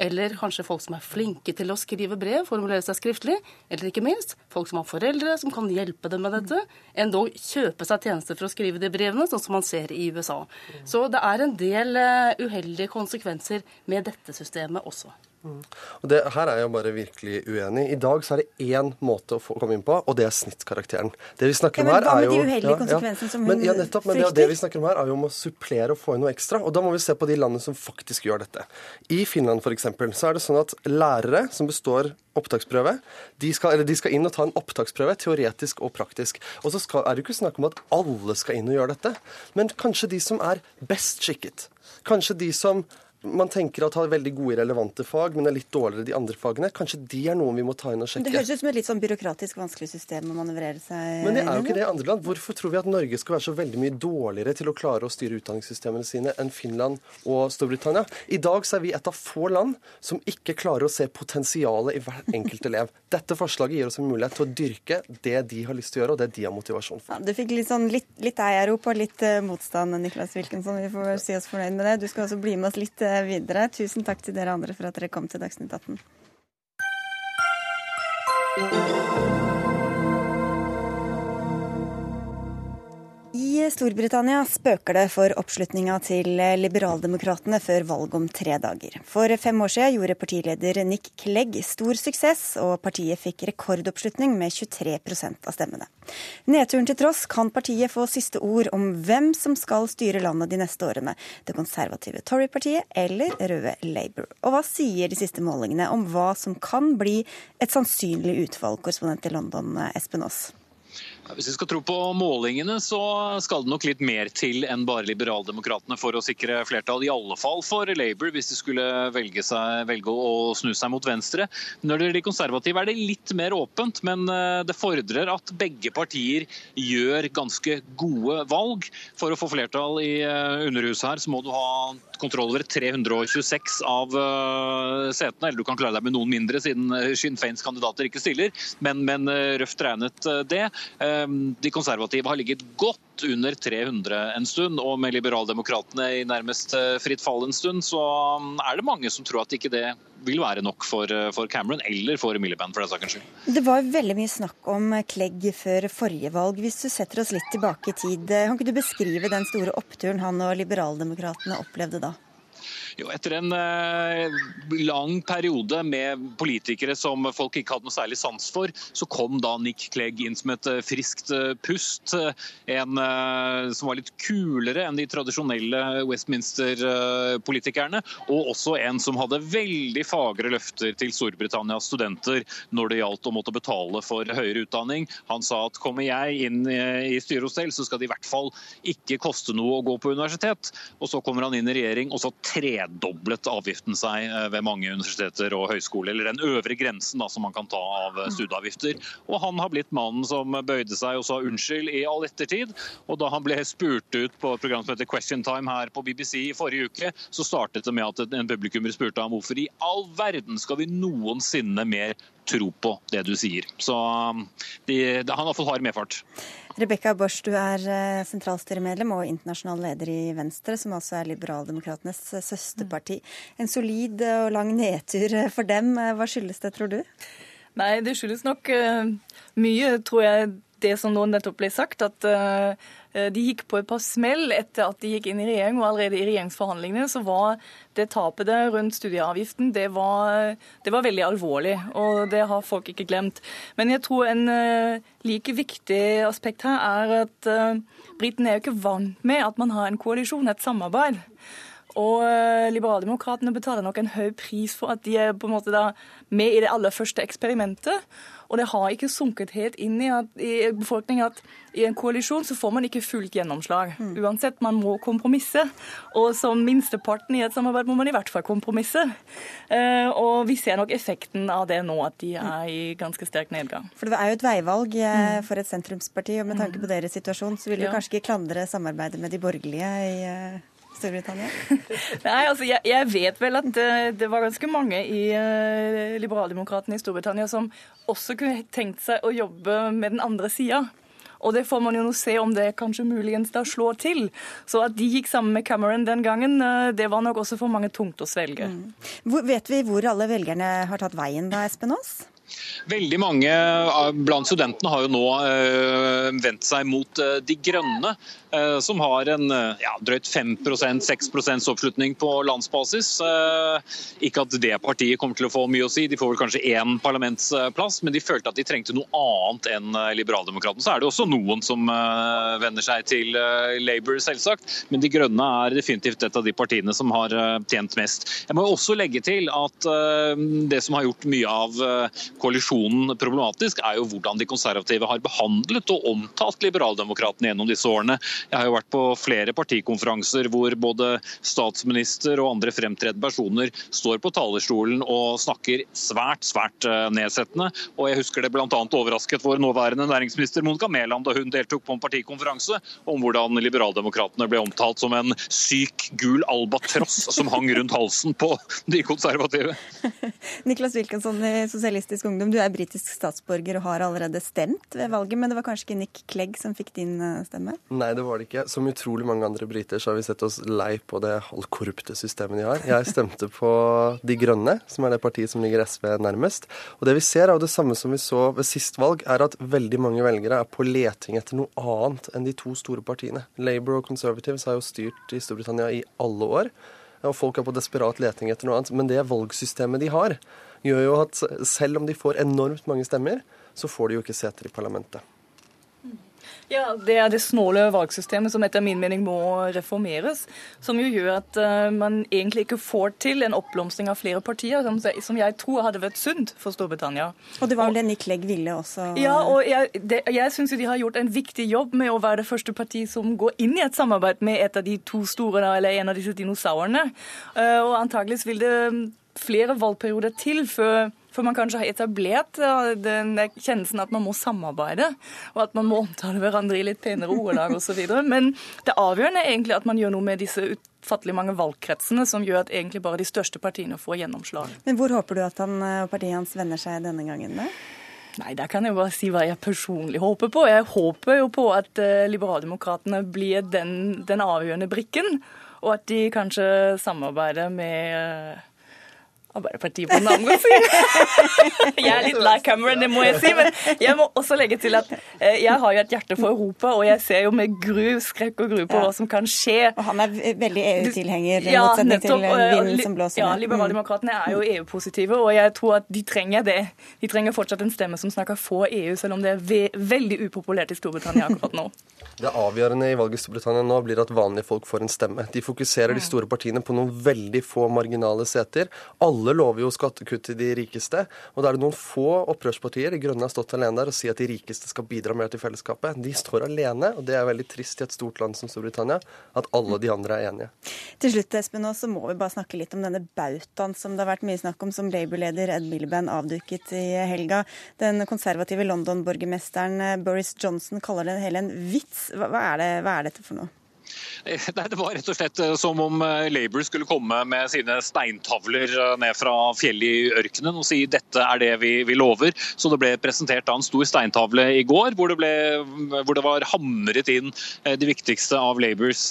eller kanskje folk som er flinke til å skrive brev, formulere seg skriftlig, eller ikke minst folk som har foreldre som kan hjelpe dem med dette, endog kjøpe seg tjenester for å skrive de brevene, sånn som man ser i USA. Så det er en del eh, uheldige konsekvenser med dette systemet også. Og det, Her er jeg bare virkelig uenig. I dag så er det én måte å få komme inn på, og det er snittkarakteren. Det vi snakker om her er jo... Ja, men, ja, nettopp, men det, det, vi snakker om her er jo om å supplere og få inn noe ekstra. Og da må vi se på de landene som faktisk gjør dette. I Finland f.eks. så er det sånn at lærere som består opptaksprøve, de skal, de skal, inn og ta en opptaksprøve, teoretisk og praktisk. Og så skal, er det jo ikke snakk om at alle skal inn og gjøre dette, men kanskje de som er best skikket. Kanskje de som man tenker at har veldig gode relevante fag, men er litt dårligere de andre fagene. Kanskje de er noen vi må ta inn og sjekke. Det høres ut som et litt sånn byråkratisk vanskelig system å manøvrere seg Men det er jo ikke det i andre land. Hvorfor tror vi at Norge skal være så veldig mye dårligere til å klare å styre utdanningssystemene sine enn Finland og Storbritannia? I dag så er vi et av få land som ikke klarer å se potensialet i hver enkelt elev. Dette forslaget gir oss en mulighet til å dyrke det de har lyst til å gjøre, og det de har motivasjon for. Ja, du fikk litt sånn litt, litt eierrop og litt uh, motstand, Niklas Wilkinson. Vi får si oss fornøyd med det. Du skal også bli med oss litt uh, videre. Tusen takk til dere andre for at dere kom til Dagsnytt 18. Storbritannia spøker det for oppslutninga til liberaldemokratene før valget om tre dager. For fem år siden gjorde partileder Nick Clegg stor suksess, og partiet fikk rekordoppslutning med 23% av stemmene. Nedturen til tross kan partiet få siste ord om hvem som skal styre landet de neste årene. Det konservative Tory-partiet eller røde Labour. Og hva sier de siste målingene om hva som kan bli et sannsynlig utvalg, korrespondent i London, Espen Aas? Hvis vi skal tro på målingene, så skal det nok litt mer til enn bare Liberaldemokratene for å sikre flertall. I alle fall for Labour, hvis de skulle velge, seg, velge å snu seg mot venstre. Når det gjelder de konservative er det litt mer åpent, men eh, det fordrer at begge partier gjør ganske gode valg. For å få flertall i eh, Underhuset her, så må du ha kontroll over 326 av uh, setene. Eller du kan klare deg med noen mindre, siden Sinn Feins kandidater ikke stiller. Men, men røft regnet det. Ehm, de konservative har ligget godt under 300 en stund, og med liberaldemokratene i nærmest eh, fritt fall en stund, så um, er det mange som tror at ikke det vil være nok for, eh, for Cameron eller for Miliband, for den sakens skyld. Det var veldig mye snakk om Clegg før forrige valg. Hvis du setter oss litt tilbake i tid, eh, kan ikke du beskrive den store oppturen han og liberaldemokratene opplevde da? Jo, etter en eh, lang periode med politikere som folk ikke hadde noe særlig sans for, så kom da Nick Clegg inn som et eh, friskt eh, pust. En eh, som var litt kulere enn de tradisjonelle Westminster-politikerne. Og også en som hadde veldig fagre løfter til Storbritannias studenter når det gjaldt å måtte betale for høyere utdanning. Han sa at kommer jeg inn i styret hos selv, så skal det i hvert fall ikke koste noe å gå på universitet. Og så kommer han inn i regjering, og så tre tredoblet avgiften seg eh, ved mange universiteter og høyskoler, eller den øvre grensen da, som man kan ta av eh, studieavgifter. Og han har blitt mannen som bøyde seg og sa unnskyld i all ettertid. Og da han ble spurt ut på et program som heter Question Time her på BBC i forrige uke, så startet det med at en publikummer spurte ham hvorfor i all verden skal vi noensinne mer tro på det du sier. Så um, de, han har fått hard medfart. Rebekka Bosch, du er eh, sentralstyremedlem og internasjonal leder i Venstre, som altså er liberaldemokratenes eh, søsterparti. En solid og lang nedtur eh, for dem. Hva skyldes det, tror du? Nei, det skyldes nok mye, tror jeg, det som nå nettopp ble sagt. At de gikk på et par smell etter at de gikk inn i regjering. Og allerede i regjeringsforhandlingene så var det tapet der rundt studieavgiften, det var, det var, veldig alvorlig. Og det har folk ikke glemt. Men jeg tror en like viktig aspekt her er at britene er jo ikke vant med at man har en koalisjon, et samarbeid. Og liberaldemokratene betaler nok en høy pris for at de er på en måte da med i det aller første eksperimentet. Og det har ikke sunket helt inn i, at, i befolkningen at i en koalisjon så får man ikke fullt gjennomslag. Mm. Uansett, man må kompromisse. Og som minsteparten i et samarbeid må man i hvert fall kompromisse. Eh, og vi ser nok effekten av det nå, at de er i ganske sterk nedgang. For det er jo et veivalg eh, mm. for et sentrumsparti, og med tanke på mm. deres situasjon så vil du ja. kanskje ikke klandre samarbeidet med de borgerlige i eh, Storbritannia? Nei, altså jeg, jeg, vet vel at det, det var ganske mange i uh, Liberaldemokratene i Storbritannia som også kunne tenkt seg å jobbe med den andre sida. Og det får man jo nå se om det kanskje muligens da slår til. Så at de gikk sammen med Cameron den gangen, eh, det var nok også for mange tungt å svelge. Mm. Hvor, vet vi hvor alle velgerne har tatt veien da, Espen Aas? Veldig mange blant studentene har jo nå øh, vendt seg mot øh, De grønne, som har en ja, drøyt 5% 6% oppslutning på landsbasis. Ikke at det partiet kommer til å få mye å si, de får vel kanskje én parlamentsplass, men de følte at de trengte noe annet enn Liberaldemokratene. Så er det også noen som venner seg til Labour, selvsagt, men De grønne er definitivt et av de partiene som har tjent mest. Jeg må også legge til at det som har gjort mye av koalisjonen problematisk, er jo hvordan de konservative har behandlet og omtalt liberaldemokratene gjennom disse årene. Jeg har jo vært på flere partikonferanser hvor både statsminister og andre fremtredende personer står på talerstolen og snakker svært, svært eh, nedsettende. Og jeg husker det bl.a. overrasket vår nåværende næringsminister Monica Mæland da hun deltok på en partikonferanse om hvordan liberaldemokratene ble omtalt som en syk, gul albatross som hang rundt halsen på de konservative. Niklas Wilkinson i Sosialistisk ungdom. Du er britisk statsborger og har allerede stemt ved valget, men det var kanskje ikke Nick Clegg som fikk din eh, stemme? Nei, det var det ikke. Som utrolig mange andre briter så har vi sett oss lei på det halvkorrupte systemet de har. Jeg stemte på De Grønne, som er det partiet som ligger SV nærmest. Og det vi ser er jo det samme som vi så ved sist valg, er at veldig mange velgere er på leting etter noe annet enn de to store partiene. Labour og Conservatives har jo styrt i Storbritannia i alle år. Og folk er på desperat leting etter noe annet. Men det valgsystemet de har, gjør jo at selv om de får enormt mange stemmer, så får de jo ikke seter i parlamentet. Ja, Det er det snåle valgsystemet som etter min mening må reformeres. Som jo gjør at uh, man egentlig ikke får til en oppblomstring av flere partier, som, som, jeg tror hadde vært sunt for Storbritannia. Og det var vel det Nick Legg ville også? Ja, og jeg, det, jeg syns de har gjort en viktig jobb med å være det første partiet som går inn i et samarbeid med et av de to store, eller en av disse dinosaurene. Uh, og antageligvis vil det flere valgperioder til før for man kanskje har etablert den kjennelsen at man må samarbeide, og at man må omtale hverandre i litt penere ordelag osv. Men det avgjørende er egentlig at man gjør noe med disse utfattelig mange valgkretsene, som gjør at egentlig bare de største partiene får gjennomslag. Men hvor håper du at han og partiet hans vender seg denne gangen, da? Nei, Der kan jeg bare si hva jeg personlig håper på. Jeg håper jo på at uh, liberaldemokratene blir den, den, avgjørende brikken, og at de kanskje samarbeider med uh, Arbeiderpartiet på andre siden. jeg er litt lei Cameron, det må jeg si. Men jeg må også legge til at eh, jeg har jo et hjerte for Europa, og jeg ser jo med gru, skrekk og gru på ja. hva som kan skje. Og han er veldig EU-tilhenger, i ja, motsetning til vinden som blåser. Ja, Liberaldemokratene er jo EU-positive, og jeg tror at de trenger det. De trenger fortsatt en stemme som snakker få EU, selv om det er ve veldig upopulært i Storbritannia akkurat nå. Det avgjørende i valget i Storbritannia nå blir at vanlige folk får en stemme. De fokuserer de mm. store partiene på noen veldig få marginale seter. Alle alle lover jo skattekutt til de rikeste. Og da er det noen få opprørspartier, De Grønne har stått alene der og sier at de rikeste skal bidra mer til fellesskapet. De står alene, og det er veldig trist i et stort land som Storbritannia at alle de andre er enige. Til slutt, Espen, så må vi bare snakke litt om denne bautaen som det har vært mye snakk om, som Labour-leder Ed Miliband avduket i helga. Den konservative London-borgermesteren Boris Johnson kaller det hele en vits. Hva er, det, hva er dette for noe? Nei, Det var rett og slett eh, som om eh, Labour skulle komme med sine steintavler eh, ned fra fjellet i ørkenen og si dette er det vi, vi lover. Så det ble presentert en stor steintavle i går hvor det, ble, hvor det, var hamret inn de viktigste av Labours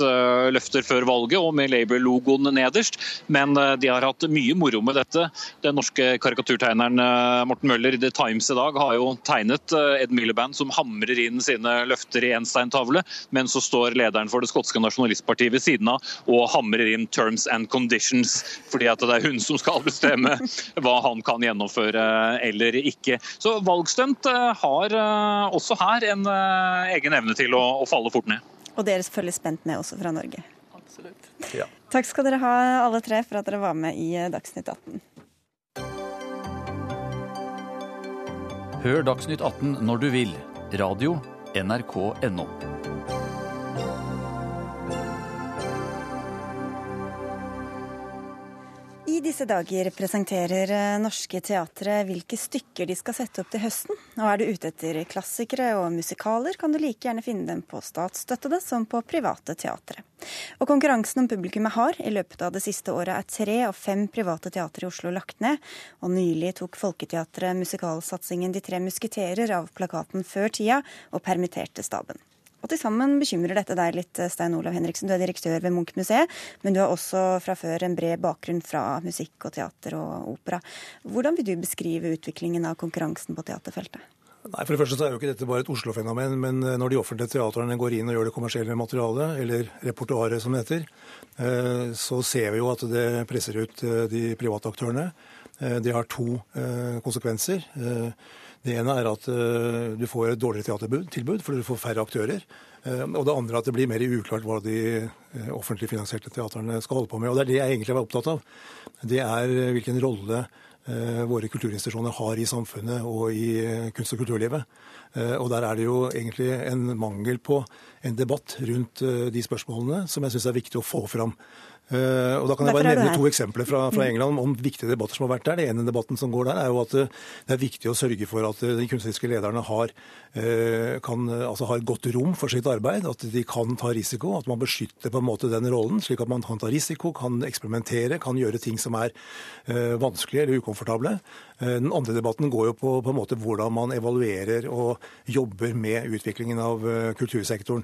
løfter før valget, og med Labour-logoen nederst. Men de har hatt mye moro med dette. Den norske karikaturtegneren Morten Møller i The Times i dag har jo tegnet Ed Miliband som hamrer inn sine løfter i én steintavle, men så står lederen for det skotske skotske nasjonalistpartiet ved siden av og hamrer inn terms and conditions, fordi at det er hun som skal bestemme hva han kan gjennomføre eller ikke. Så valgstunt eh, har eh, også her en eh, egen evne til å, å falle fort ned. Og dere følger spent med også fra Norge. Absolutt. Ja. Takk skal dere ha alle tre for at dere var med i Dagsnytt 18. Hør Dagsnytt 18 når du vil. Radio NRK.no. disse dager presenterer eh, norske teatre hvilke stykker de skal sette opp til høsten. Og er du ute etter klassikere og musikaler, kan du like gjerne finne dem på statsstøttede som på private teatre. Og konkurransen om publikummet har i løpet av det siste året er tre av fem private teatre i Oslo lagt ned, og nylig tok Folketeatret musikalsatsingen De tre musketerer av plakaten før tida og permitterte staben. Og til sammen bekymrer dette deg litt, Stein Olav Henriksen. Du er direktør ved Munch-museet, men du har også fra før en bred bakgrunn fra musikk og teater og opera. Hvordan vil du beskrive utviklingen av konkurransen på teaterfeltet? Nei, for det første så er jo ikke dette bare et Oslo-fenomen, men eh, når de offentlige teatrene går inn og gjør det kommersielle materialet, eller repertoaret som det heter, eh, så ser vi jo at det presser ut eh, de private aktørene. Det har to konsekvenser. Det ene er at uh, du får et dårligere teatertilbud fordi du får færre aktører. Uh, og det andre er at det blir mer uklart hva de uh, offentlig finansierte teatrene skal holde på med. Og det er det jeg egentlig var opptatt av. Det er hvilken rolle våre kulturinstitusjoner har i samfunnet og i kunst- og kulturlivet. Og der er det jo egentlig en mangel på en debatt rundt de spørsmålene som jeg syns er viktig å få fram. Uh, og da kan jeg bare nevne to eksempler fra, fra, mm. England om viktige debatter som har vært der. Det ene debatten som går der, er jo at det er viktig å sørge for at de kunstneriske lederne har, kan, altså har godt rom for sitt arbeid. At de kan ta risiko. At man beskytter på en måte den rollen, slik at man kan ta risiko, kan eksperimentere, kan gjøre ting som er vanskelige eller ukomfortable. Den andre debatten går jo på, på en måte hvordan man evaluerer og jobber med utviklingen av kultursektoren.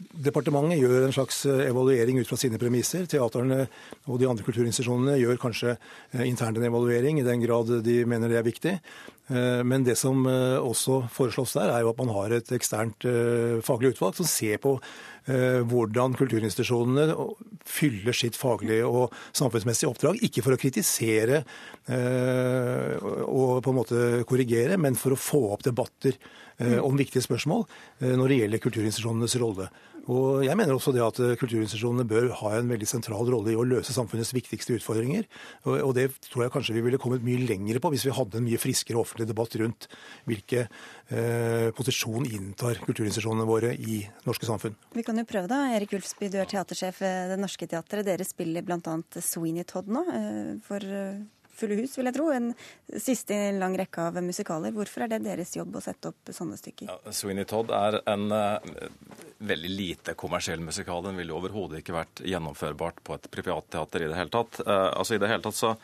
Departementet gjør en slags eh, evaluering ut fra sine premisser. Teaterne og de andre kulturinstitusjonene gjør kanskje eh, internt en evaluering i den grad de mener det er viktig. Eh, men det som også foreslås der, er jo at man har et eksternt faglig utvalg som ser på hvordan kulturinstitusjonene fyller sitt faglige og samfunnsmessige oppdrag. Ikke for å kritisere og på en måte korrigere, men for å få opp debatter om viktige spørsmål når det gjelder kulturinstitusjonenes rolle. Og jeg mener også det at kulturinstitusjonene bør ha en veldig sentral rolle i å løse samfunnets viktigste utfordringer. Og det tror jeg kanskje vi ville kommet mye lenger på hvis vi hadde en mye friskere offentlig debatt rundt hvilke eh, posisjon inntar kulturinstitusjonene våre i norske samfunn. Vi kan jo prøve da. Erik Ulfsby, du er teatersjef ved Det Norske Teatret. Dere spiller bl.a. Sweeney Todd nå. Eh, for eh, fulle hus, vil jeg tro. En siste i en lang rekke av musikaler. Hvorfor er det deres jobb å sette opp sånne stykker? Ja, Sweeney Todd er en uh, veldig lite kommersiell musikal. Den ville overhodet ikke vært gjennomførbart på et privatteater i det hele tatt. Uh, altså I det hele tatt så,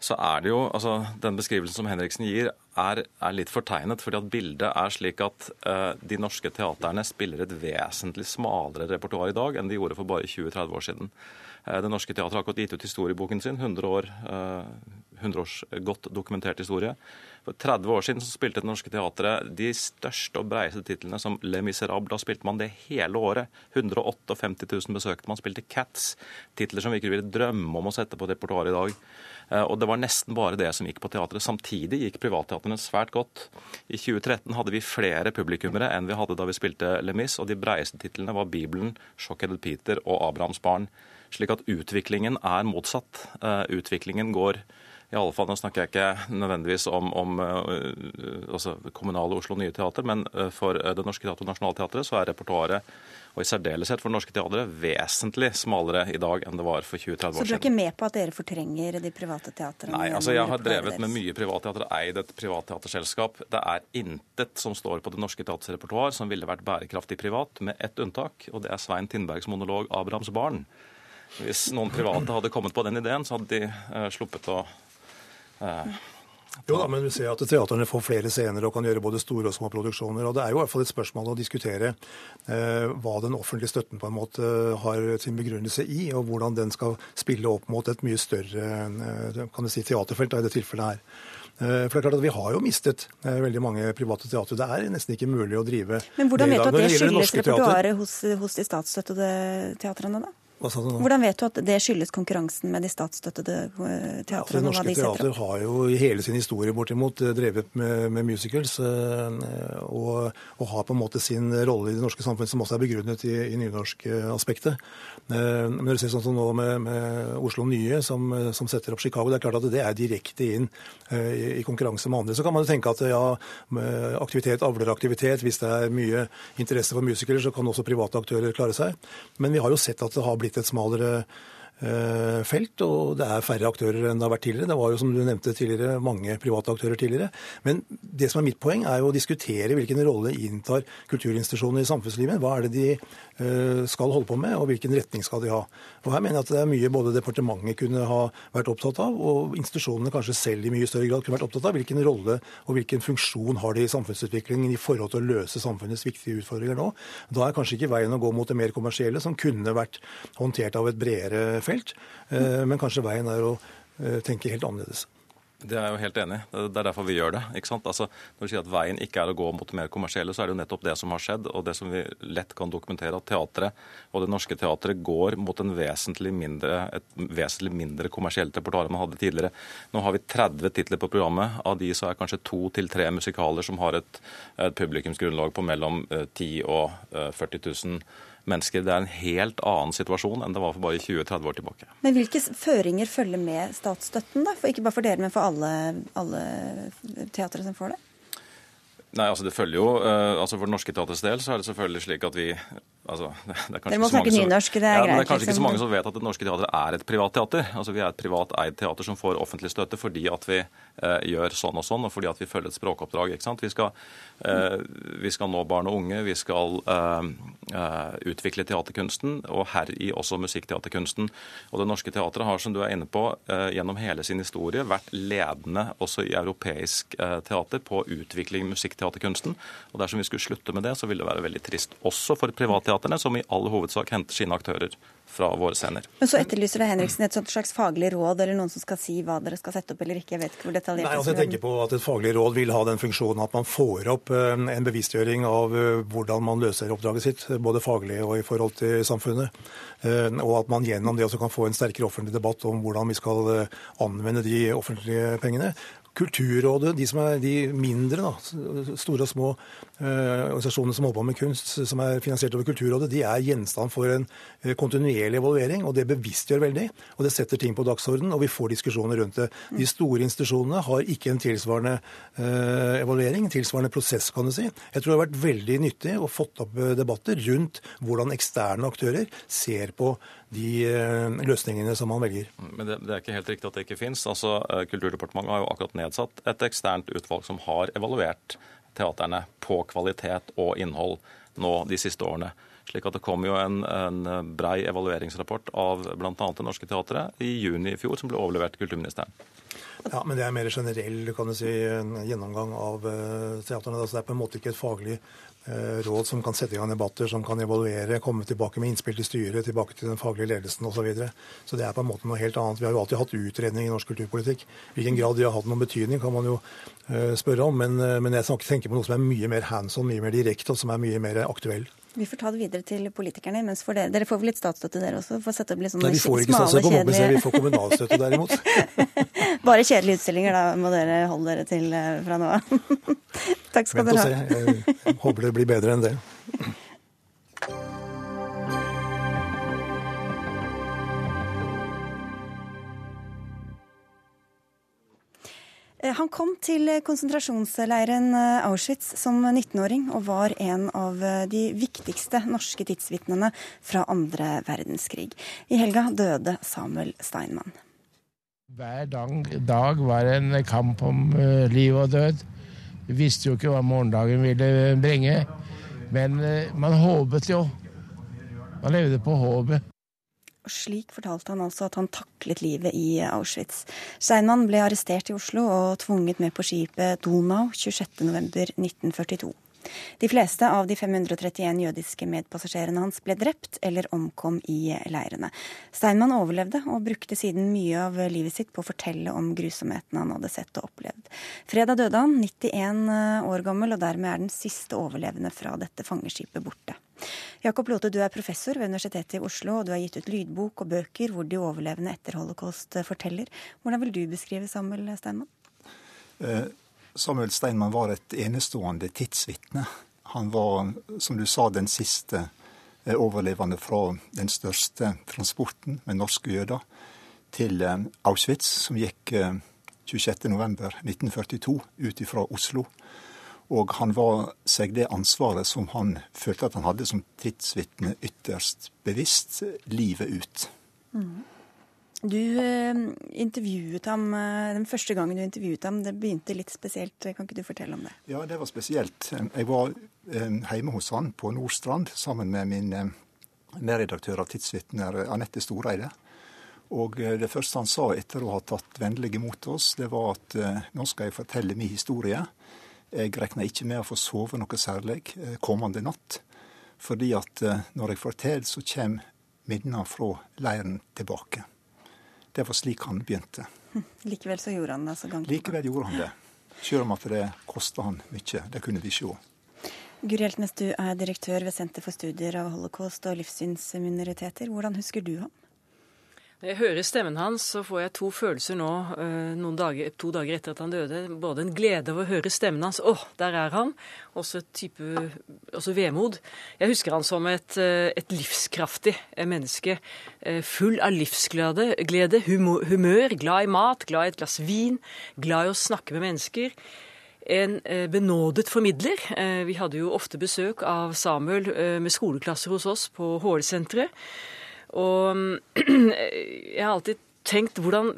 så er det jo altså Den beskrivelsen som Henriksen gir, er, er litt fortegnet. fordi at bildet er slik at uh, de norske teaterne spiller et vesentlig smalere repertoar i dag enn de gjorde for bare 20-30 år siden. Det Norske Teatret har akkurat gitt ut historieboken sin, 100 år 100 års godt dokumentert historie. For 30 år siden så spilte Det Norske Teatret de største og breieste titlene som Le Miserable. Da spilte man det hele året. 158 000 besøkte. Man spilte Cats, titler som vi ikke ville drømme om å sette på repertoaret i dag. Eh, og det var nesten bare det som gikk på teatret. Samtidig gikk privatteatrene svært godt. I 2013 hadde vi flere publikummere enn vi hadde da vi spilte Le Mis, og de breieste titlene var Bibelen, Shockheaded Peter og Abrahams barn. Slik at utviklingen er motsatt. Eh, utviklingen går i alle fall, Nå snakker jeg ikke nødvendigvis om, om uh, altså kommunale Oslo Nye Teater, men uh, for Det Norske Teatret og Nationaltheatret så er repertoaret og i særdeleshet for det norske teatret, vesentlig smalere i dag enn det var for 20-30 år siden. Så du er ikke med på at dere fortrenger de private teatrene? Nei, altså jeg har drevet med mye privatteater, eid et privatteaterselskap. Det er intet som står på Det Norske Teatrets repertoar som ville vært bærekraftig privat, med ett unntak, og det er Svein Tindbergs monolog 'Abrahams barn'. Hvis noen private hadde kommet på den ideen, så hadde de uh, sluppet å uh, jo da, men vi ser at teaterne får flere scener og kan gjøre både store og små produksjoner. og Det er jo i hvert fall et spørsmål å diskutere eh, hva den offentlige støtten på en måte har sin begrunnelse i, og hvordan den skal spille opp mot et mye større eh, kan du si, teaterfelt da, i det tilfellet her. Eh, for det er klart at Vi har jo mistet eh, veldig mange private teatre. Det er nesten ikke mulig å drive Men hvordan vet du at det skyldes repertoaret hos, hos de statsstøttede teatrene, da? Hvordan vet du at det skyldes konkurransen med de statsstøttede eh, teatrene? Ja, norske teater har jo i hele sin historie bortimot eh, drevet med, med musicals, eh, og, og, har på en måte sin rolle i det norske samfunnet som også er begrunnet i, i nynorskaspektet. Men når du ser sånn som nå med, med Oslo Nye, som, som, setter opp Chicago, det er klart at det er direkte inn i, i konkurranse med andre. Så kan man jo tenke at ja, aktivitet avler aktivitet. Hvis det er mye interesse for musikere, så kan også private aktører klare seg. Men vi har jo sett at det har blitt blitt et smalere felt, og det er færre aktører enn det har vært tidligere. Det var jo, som du nevnte tidligere, mange private aktører tidligere. Men det som er mitt poeng, er jo å diskutere hvilken rolle inntar kulturinstitusjonene i samfunnslivet. Hva er det de eh, skal holde på med, og hvilken retning skal de ha. Og Her mener jeg at det er mye både departementet kunne ha vært opptatt av, og institusjonene kanskje selv i mye større grad kunne vært opptatt av. Hvilken rolle og hvilken funksjon har de i samfunnsutviklingen i forhold til å løse samfunnets viktige utfordringer nå. Da er kanskje ikke veien å gå mot det mer kommersielle, som kunne vært håndtert av et bredere felt felt. Eh, men kanskje veien er å eh, tenke helt annerledes. Det er jeg jo helt enig i. Det er derfor vi gjør det. ikke sant? Altså, når du sier at veien ikke er å gå mot det mer kommersielle, så er det jo nettopp det som har skjedd, og det som vi lett kan dokumentere, at teatret og Det Norske Teatret går mot en vesentlig mindre, et vesentlig mindre kommersielt repertoar enn man hadde tidligere. Nå har vi 30 titler på programmet. Av de så er kanskje to til tre musikaler som har et, et publikumsgrunnlag på mellom 10 eh, og 40 000 mennesker. Det er en helt annen situasjon enn det var for bare 20-30 år tilbake. Men hvilke føringer følger med statsstøtten, da? For ikke bare for dere, men for alle, alle teatre som får det? Nei, altså det følger jo, uh, altså For Det Norske Teaters del så er det selvfølgelig slik at vi altså, Dere må snakke nynorsk, det er ja, greit. det er kanskje ikke så liksom. mange som vet at Det Norske Teatret er et privat teater. Altså Vi er et privat eid teater som får offentlig støtte fordi at vi gjør sånn og sånn, og fordi at vi følger et språkoppdrag. ikke sant? Vi skal, uh, vi skal nå barn og unge, vi skal utvikle teaterkunsten, og heri også musikkteaterkunsten. Og Det Norske Teatret har, som du er inne på, gjennom hele sin historie vært ledende også i europeisk teater på utvikling musikkteaterkunsten. Og dersom vi skulle slutte med det, så ville det være veldig trist. Også for privatteaterne, som i all hovedsak henter sine aktører fra våre scener. Men så etterlyser det Henriksen et slags faglig råd, eller noen som skal si hva dere skal sette opp eller ikke. Jeg vet ikke hvor detaljert Nei, det altså jeg tenker på at Et faglig råd vil ha den funksjonen at man får opp eh, en bevisstgjøring av eh, hvordan man løser oppdraget sitt, både faglig og i forhold til samfunnet. Eh, Og at man gjennom det også kan få en sterkere offentlig debatt om hvordan vi skal anvende de offentlige pengene. Kulturrådet, de som er de mindre, da, store og små organisasjonene som holder på med kunst, som er finansiert over Kulturrådet, de er gjenstand for en eh, kontinuerlig evaluering. og Det bevisstgjør veldig, og det setter ting på dagsorden, og vi får diskusjoner rundt det. De store institusjonene har ikke en tilsvarende eh, evaluering, tilsvarende prosess, kan du si. Jeg tror det har vært veldig nyttig å fått opp eh, debatter rundt hvordan eksterne aktører ser på de eh, løsningene som man velger. Men det, det er ikke helt riktig at det ikke fins. Altså, eh, Kulturdepartementet har jo akkurat nedsatt et eksternt utvalg som har evaluert teaterne på kvalitet og innhold nå de siste årene. Slik at Det kom jo en, en brei evalueringsrapport av bl.a. Det Norske Teatret i juni i fjor, som ble overlevert kulturministeren. Ja, men Det er mer generell kan du si, gjennomgang av teatrene. Altså, det er på en måte ikke et faglig råd som kan sette i gang debatter, som kan evaluere, komme tilbake med innspill til styret, tilbake til den faglige ledelsen osv. Så, videre. så det er på en måte noe helt annet. Vi har jo alltid hatt utredning i norsk kulturpolitikk. Hvilken grad de har hatt noen betydning, kan man jo uh, spørre om. Men, men jeg tenker på noe som er mye mer hands on, mye mer direkte, og som er mye mer aktuell. Vi får ta det videre til politikerne. mens for dere, dere får vel litt statsstøtte dere også? For å sette opp litt sånne Nei, vi får ikke statsstøtte på mobbing, vi får kommunalstøtte derimot. Bare kjedelige utstillinger, da må dere holde dere til eh, fra nå av. Takk skal Vent og se. Jeg håper det blir bedre enn det. Han kom til konsentrasjonsleiren eh, Auschwitz som 19-åring og var en av eh, de viktigste norske tidsvitnene fra andre verdenskrig. I helga døde Samuel Steinmann. Hver dag, dag var en kamp om eh, liv og død. Vi visste jo ikke hva morgendagen ville bringe, men man håpet jo. Man levde på håpet. Og slik fortalte han altså at han taklet livet i Auschwitz. Steinmann ble arrestert i Oslo og tvunget med på skipet Donau 26.11.1942. De fleste av de 531 jødiske medpassasjerene hans ble drept eller omkom i leirene. Steinmann overlevde og brukte siden mye av livet sitt på å fortelle om grusomhetene han hadde sett og opplevd. Fredag døde han, 91 år gammel, og dermed er den siste overlevende fra dette fangeskipet borte. Jakob Lote, du er professor ved Universitetet i Oslo, og du har gitt ut lydbok og bøker hvor de overlevende etter holocaust forteller. Hvordan vil du beskrive Samuel Steinmann? Eh, Samuel Steinmann var et enestående tidsvitne. Han var, som du sa, den siste eh, overlevende fra den største transporten med norske jøder til eh, Auschwitz, som gikk 26.11.1942 ut fra Oslo. Og han var seg det ansvaret som han følte at han hadde som tidsvitne, ytterst bevisst livet ut. Mm. Du eh, intervjuet ham eh, den første gangen du intervjuet ham. Det begynte litt spesielt. Kan ikke du fortelle om det? Ja, det var spesielt. Jeg var eh, hjemme hos han på Nordstrand sammen med min medredaktør av Tidsvitner, Anette Storeide. Og det første han sa etter å ha tatt vennlig imot oss, det var at nå skal jeg fortelle min historie. Jeg regna ikke med å få sove noe særlig eh, kommende natt. Fordi at eh, når jeg forteller, så kommer minnene fra leiren tilbake. Det var slik han begynte. Likevel så gjorde han det altså gang. Likevel gjorde han det. Selv om at det kosta han mye. Det kunne vi se. Guri Hjeltnes, du er direktør ved Senter for studier av holocaust og livssynsminoriteter. Hvordan husker du ham? Når jeg hører stemmen hans, så får jeg to følelser nå, noen dager, to dager etter at han døde. Både en glede over å høre stemmen hans, åh, der er han, også et type også vemod. Jeg husker han som et, et livskraftig menneske, full av livsglede, glede, humør, glad i mat, glad i et glass vin, glad i å snakke med mennesker. en eh, benådet formidler. Eh, vi hadde jo ofte besøk av Samuel eh, med skoleklasser hos oss på HL-senteret. Og jeg har alltid tenkt hvordan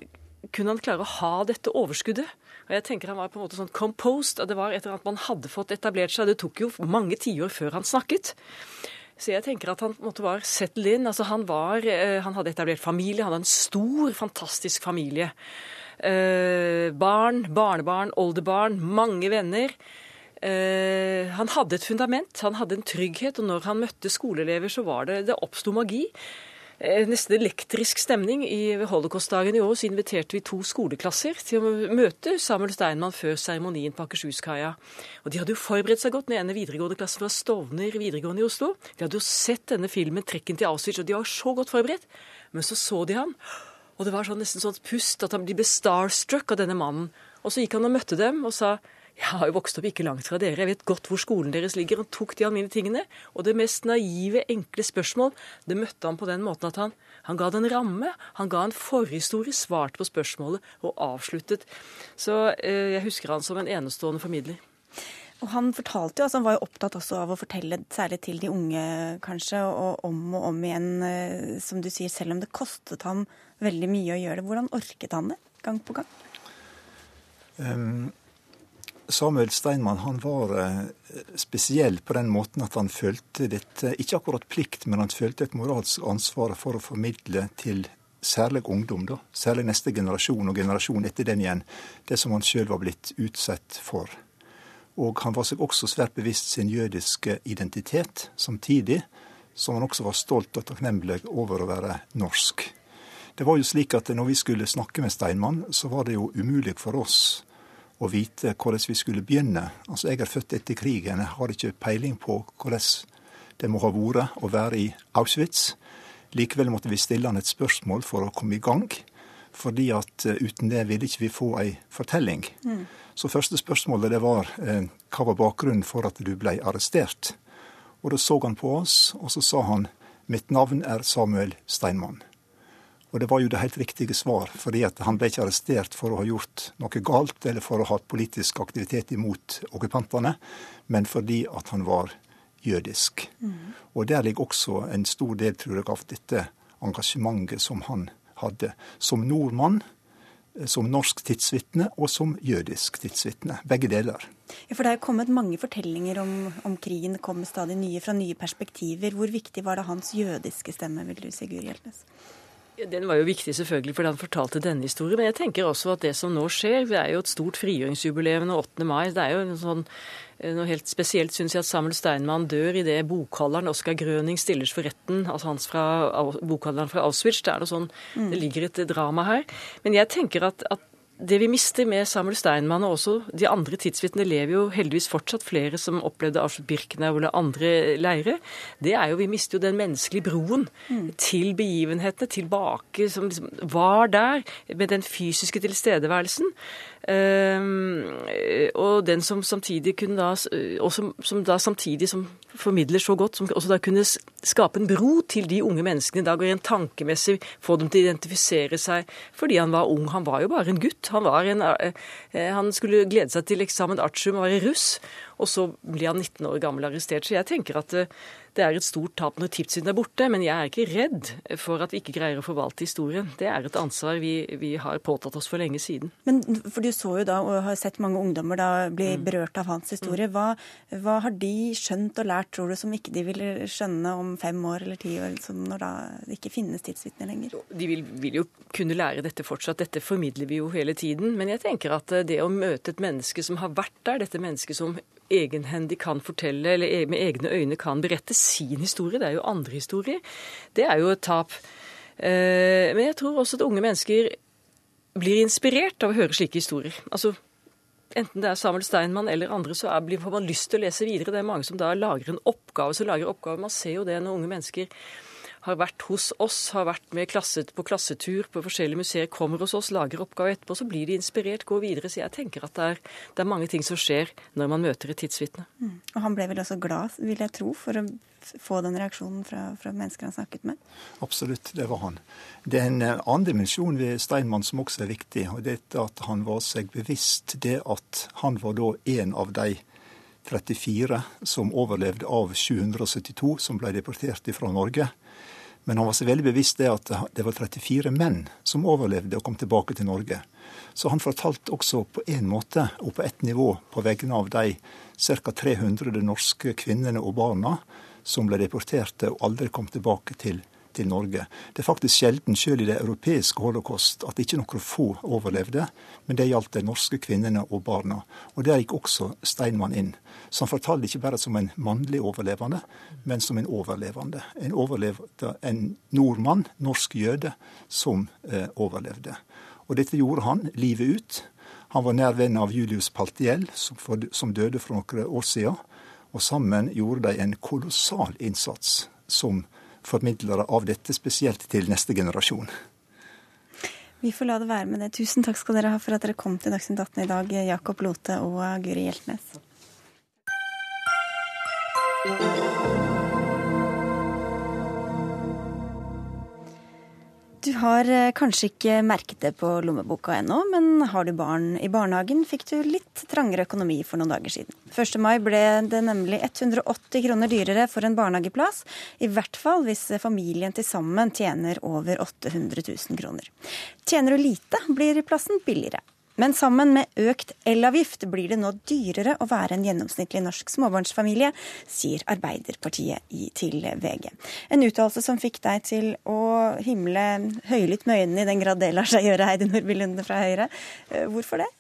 kunne han klare å ha dette overskuddet? Og jeg tenker Han var på en måte sånn composed, og det var et eller annet man hadde fått etablert seg. Det tok jo mange tiår før han snakket. Så jeg tenker at han måtte være settled in. Altså han, var, han hadde etablert familie, han hadde en stor, fantastisk familie. Eh, barn, barnebarn, oldebarn, mange venner. Eh, han hadde et fundament, han hadde en trygghet, og når han møtte skoleelever, så var det Det oppsto magi. Eh, nesten elektrisk stemning. I Holocaustdagen i år så inviterte vi to skoleklasser til å møte Samuel Steinmann før seremonien på Akershuskaia. Og de hadde jo forberedt seg godt. Den ene videregående klassen fra Stovner videregående i Oslo. De hadde jo sett denne filmen 'Trekken til Auschwitz', og de var så godt forberedt. Men så så de han. Og det var sånn, nesten sånn pust, at de ble starstruck av denne mannen. Og så gikk han og møtte dem og sa jeg har jo vokst opp ikke langt fra dere, jeg vet godt hvor skolen deres ligger. Han tok de alminnelige tingene. Og det mest naive, enkle spørsmål, det møtte han på den måten at han, han ga det en ramme. Han ga en forhistorie, svarte på spørsmålet og avsluttet. Så eh, jeg husker han som en enestående formidler. Og Han fortalte jo, altså han var jo opptatt også av å fortelle særlig til de unge, kanskje, og om og om igjen, eh, som du sier, selv om det kostet ham veldig mye å gjøre det. Hvordan orket han det gang på gang? Um, Samuel Steinmann han var uh, spesiell på den måten at han følte dette, ikke akkurat plikt, men han følte et moralsk ansvar for å formidle til særlig ungdom, da, særlig neste generasjon og generasjon etter den igjen, det som han sjøl var blitt utsatt for. Og han var seg også svært bevisst sin jødiske identitet, samtidig som han også var stolt og takknemlig over å være norsk. Det var jo slik at når vi skulle snakke med Steinmann, så var det jo umulig for oss å vite hvordan vi skulle begynne. Altså, Jeg er født etter krigen, jeg har ikke peiling på hvordan det må ha vært å være i Auschwitz. Likevel måtte vi stille han et spørsmål for å komme i gang. Fordi at eh, uten det ville ikke vi få ei fortelling. Mm. Så første spørsmålet det var eh, hva var bakgrunnen for at du ble arrestert? Og da så han på oss, og så sa han mitt navn er Samuel Steinmann. Og det var jo det helt riktige svar, fordi han ble ikke arrestert for å ha gjort noe galt eller for å ha hatt politisk aktivitet imot okkupantene, men fordi at han var jødisk. Mm. Og der ligger også en stor del, tror jeg, av dette engasjementet som han hadde. Som nordmann, som norsk tidsvitne og som jødisk tidsvitne. Begge deler. Ja, for Det er kommet mange fortellinger om, om krigen. Det kommer stadig nye fra nye perspektiver. Hvor viktig var det hans jødiske stemme, vil du si, Guri Hjeltnes? Den var jo viktig selvfølgelig fordi han fortalte denne historien. Men jeg tenker også at det som nå skjer, det er jo et stort frigjøringsjubileum nå 8. mai. Det er jo sånn, eh, noe helt spesielt, syns jeg, at Samuel Steinmann dør i det bokholderen Oskar Grøning stilles for retten. Altså hans fra bokholderen fra Auschwitz. Det er noe sånn, mm. det ligger et drama her. Men jeg tenker at, at det vi mister med Samuel Steinmann og også de andre tidsvitnene, lever jo heldigvis fortsatt flere som opplevde Auschwitz-Birkenau eller andre leirer. Det er jo, Vi mister jo den menneskelige broen mm. til begivenhetene, tilbake, som liksom var der, med den fysiske tilstedeværelsen. Um, og den som samtidig kunne da, som, som da samtidig som formidler så godt, som også da kunne skape en bro til de unge menneskene i dag, og rent tankemessig få dem til å identifisere seg fordi han var ung. Han var jo bare en gutt. Han, en, eh, han skulle glede seg til eksamen artium og være russ, og så blir han 19 år gammel arrestert. Så jeg tenker at eh, det er et stort tap når tidssynden er borte, men jeg er ikke redd for at vi ikke greier å forvalte historien. Det er et ansvar vi, vi har påtatt oss for lenge siden. Men for du så jo da, og har sett mange ungdommer da bli mm. berørt av hans historie. Hva, hva, har de skjønt og lært, tror du, som ikke de vil skjønne om fem år eller ti år, når da det ikke finnes tidsvitner lenger? De vil, vil, jo kunne lære dette fortsatt. Dette formidler vi jo hele tiden. Men jeg tenker at det å møte et menneske som har vært der, dette mennesket som egenhendig kan fortelle, eller e- med egne øyne kan berette sin historie. Det er jo andre historier. Det er jo et tap. Eh, men jeg tror også at unge mennesker blir inspirert av å høre slike historier. Altså, Enten det er Samuel Steinmann eller andre, så er, får man lyst til å lese videre. Det er mange som da lager en oppgave, så lager oppgave. Man ser jo det når unge mennesker har vært hos oss, har vært med klasset, på klassetur på forskjellige museer, kommer hos oss, lager oppgave etterpå, så blir de inspirert, går videre. Så jeg tenker at det er, det er mange ting som skjer når man møter et tidsvitne. Mm. Og han ble vel også glad, vil jeg tro, for å få den reaksjonen fra, fra, mennesker han snakket med? Absolutt, det var han. Det er en eh, annen dimensjon ved Steinmann som også er viktig. og det er at Han var seg bevisst det at han var da en av de 34 som overlevde av 772 som ble deportert fra Norge. Men han var seg veldig bevisst det at det var 34 menn som overlevde og kom tilbake til Norge. Så han fortalte også på en måte og på ett nivå på vegne av de ca. 300 norske kvinnene og barna som ble deporterte og aldri kom tilbake til, til Norge. Det er faktisk sjelden, selv i det europeiske holocaust, at ikke noen få overlevde. Men det gjaldt de norske kvinnene og barna. Og der gikk også Steinmann inn. Så han fortalte ikke bare som en mannlig overlevende, men som en overlevende. En, overlevde, en nordmann, norsk jøde, som eh, overlevde. Og dette gjorde han livet ut. Han var nær venn av Julius Paltiel, som, for, som døde for noen år siden. Og sammen gjorde de en kolossal innsats som formidlere av dette, spesielt til neste generasjon. Vi får la det være med det. Tusen takk skal dere ha for at dere kom til Dagsnytt 18 i dag, Jakob Lote og Guri Hjeltnes. Du har eh, kanskje ikke merket det på lommeboka ennå, men har du barn i barnehagen, fikk du litt trangere økonomi for noen dager siden. 1. mai ble det nemlig 180 kroner dyrere for en barnehageplass, i hvert fall hvis familien til sammen tjener over 800 000 kroner. Tjener du lite, blir plassen billigere. Men sammen med økt elavgift blir det nå dyrere å være en gjennomsnittlig norsk småbarnsfamilie, sier Arbeiderpartiet til VG. En uttalelse som fikk deg til å himle høylytt med øynene, i den grad det lar seg gjøre, Heidi Nordby Lunde fra Høyre. Eh, hvorfor det?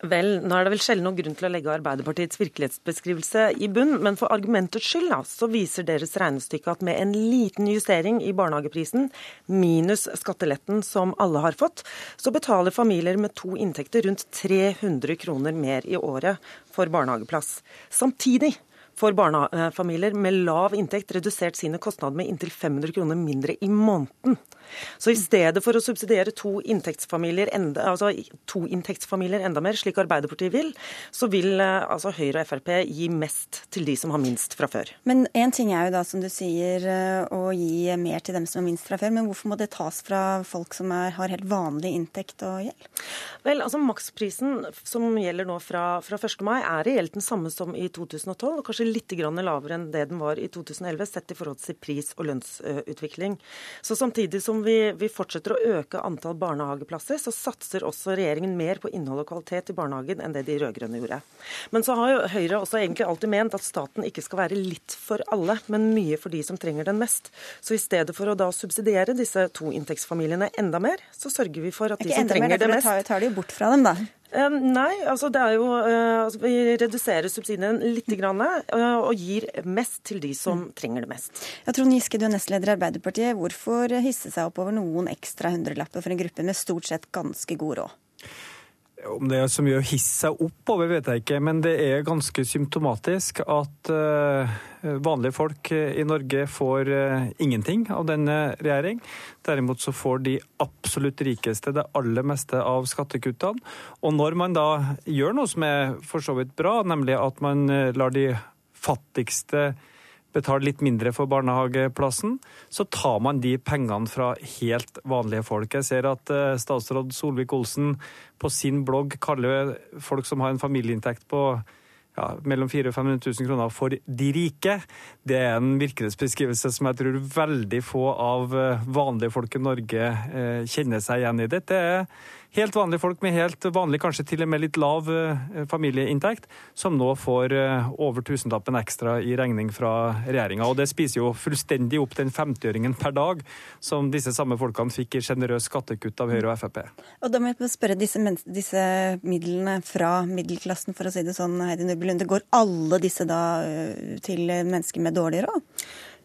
Vel, nå er det vel sjelden noen grunn til å legge Arbeiderpartiets virkelighetsbeskrivelse i bunn, men for argumentets skyld da, så viser deres regnestykke at med en liten justering i barnehageprisen, minus skatteletten som alle har fått, så betaler familier med to inntekter rundt 300 kroner mer i året for barnehageplass. Samtidig får barnefamilier med lav inntekt redusert sine kostnader med inntil 500 kroner mindre i måneden. Så i stedet for å subsidiere to inntektsfamilier enda, altså to inntektsfamilier enda mer, slik Arbeiderpartiet vil, så vil eh, altså Høyre og Frp gi mest til de som har minst fra før. Men én ting er jo da, som du sier, eh, å gi mer til dem som har minst fra før. Men hvorfor må det tas fra folk som er, har helt vanlig inntekt og gjeld? Vel, altså Maksprisen som gjelder nå fra, fra 1. mai, er reelt den samme som i 2012, og kanskje litt lavere enn det den var i 2011, sett i forhold til pris- og lønnsutvikling. Så samtidig som vi, vi, fortsetter å øke antall barnehageplasser, så satser også regjeringen mer på innhold og kvalitet i barnehagen enn det de rød-grønne gjorde. Men så har jo Høyre også egentlig alltid ment at staten ikke skal være litt for alle, men mye for de som trenger den mest. Så i stedet for å da subsidiere disse toinntektsfamiliene enda mer, så sørger vi for at de som trenger det mest Tar, tar de jo bort fra dem, da. Nei, altså det er jo uh, altså Vi reduserer subsidiene litt grann, uh, og gir mest til de som mm. trenger det mest. Ja, Trond Giske, du er nestleder i Arbeiderpartiet. Hvorfor hisse seg opp over noen ekstra hundrelapper for en gruppe med stort sett ganske god råd? Om det er så mye å hisse seg opp over, vet jeg ikke, men det er ganske symptomatisk at uh, vanlige folk i Norge får uh, ingenting av denne regjering. Derimot så får de absolutt rikeste det aller meste av skattekuttene. Og når man da gjør noe som er for så vidt bra, nemlig at man lar de fattigste betale litt mindre for barnehageplassen, så tar man de pengene fra helt vanlige folk. Jeg ser at eh, statsråd Solvik-Olsen på sin blogg kaller folk som har en familieinntekt på ja, mellom 400 og 500 000 kroner for de rike. Det er en virkelighetsbeskrivelse som jeg tror veldig få av eh, vanlige folk i Norge eh, kjenner seg igjen i. Dette er helt vanlige folk med helt vanlig, kanskje til og med litt lav eh, familieinntekt, som nå får eh, over tusenlappen ekstra i regning fra regjeringa. Og det spiser jo fullstendig opp den 50-øringen per dag som disse samme folkene fikk i sjenerøse skattekutt av Høyre og Frp. Og da må jeg spørre disse, disse, midlene fra middelklassen, for å si det sånn, Heidi Nordby det går alle disse da eh, til mennesker med dårlig råd?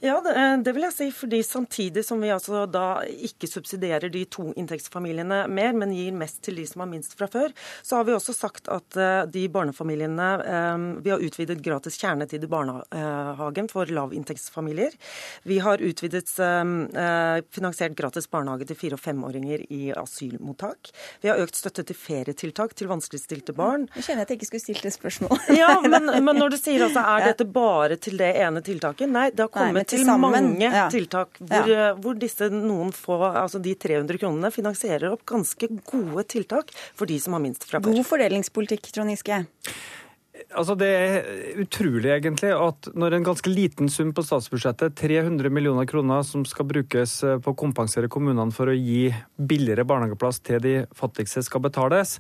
Ja, det, eh, det, vil jeg si. fordi Samtidig som vi altså da ikke subsidierer de to inntektsfamiliene mer, men gir mest til de som har minst fra før, så har vi også sagt at uh, de barnefamiliene um, Vi har utvidet gratis kjernetid i barnehagen for lavinntektsfamilier. Vi har utvidet finansiert gratis barnehage til fire- og femåringer i asylmottak. Vi har økt støtte til ferietiltak til vanskeligstilte barn. Jeg kjenner at jeg ikke skulle stilt det spørsmålet. ja, men, men, når du sier altså er dette bare til det ene tiltaket? Nei, det har kommet til, til mange ja. tiltak hvor, ja. Hvor, disse noen få, altså de 300 kronene, finansierer opp ganske gode tiltak for de som har minst fra før. God fordelingspolitikk, Trond Giske. Altså Det er utrolig egentlig at når en ganske liten sum på statsbudsjettet, 300 millioner kroner som skal brukes eh, på å kompensere kommunene for å gi billigere barnehageplass til de fattigste, skal betales,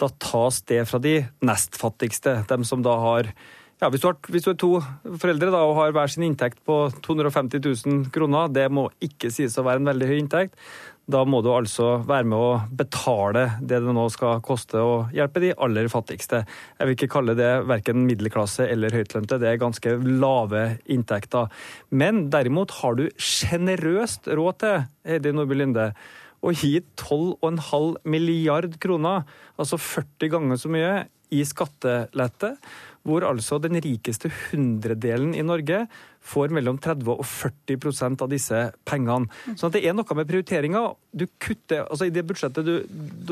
da tas det fra de nest fattigste. Dem som da har ja, hvis du, har, hvis du, er to foreldre da, og har hver sin inntekt på 250 000 kroner, det må ikke sies å være en veldig høy inntekt. Da må du altså være med å betale det det nå skal koste å hjelpe de aller fattigste. Jeg vil ikke kalle det verken middelklasse eller høytlønte, det er ganske lave inntekter. Men derimot har du sjenerøst råd til, Heidi Nordby Linde, å gi 12,5 milliard kroner, altså 40 ganger så mye, i skattelette hvor altså den rikeste hundredelen i Norge får mellom 30 og 40% av disse pengene. Så det er noe med prioriteringa. Altså I det budsjettet du,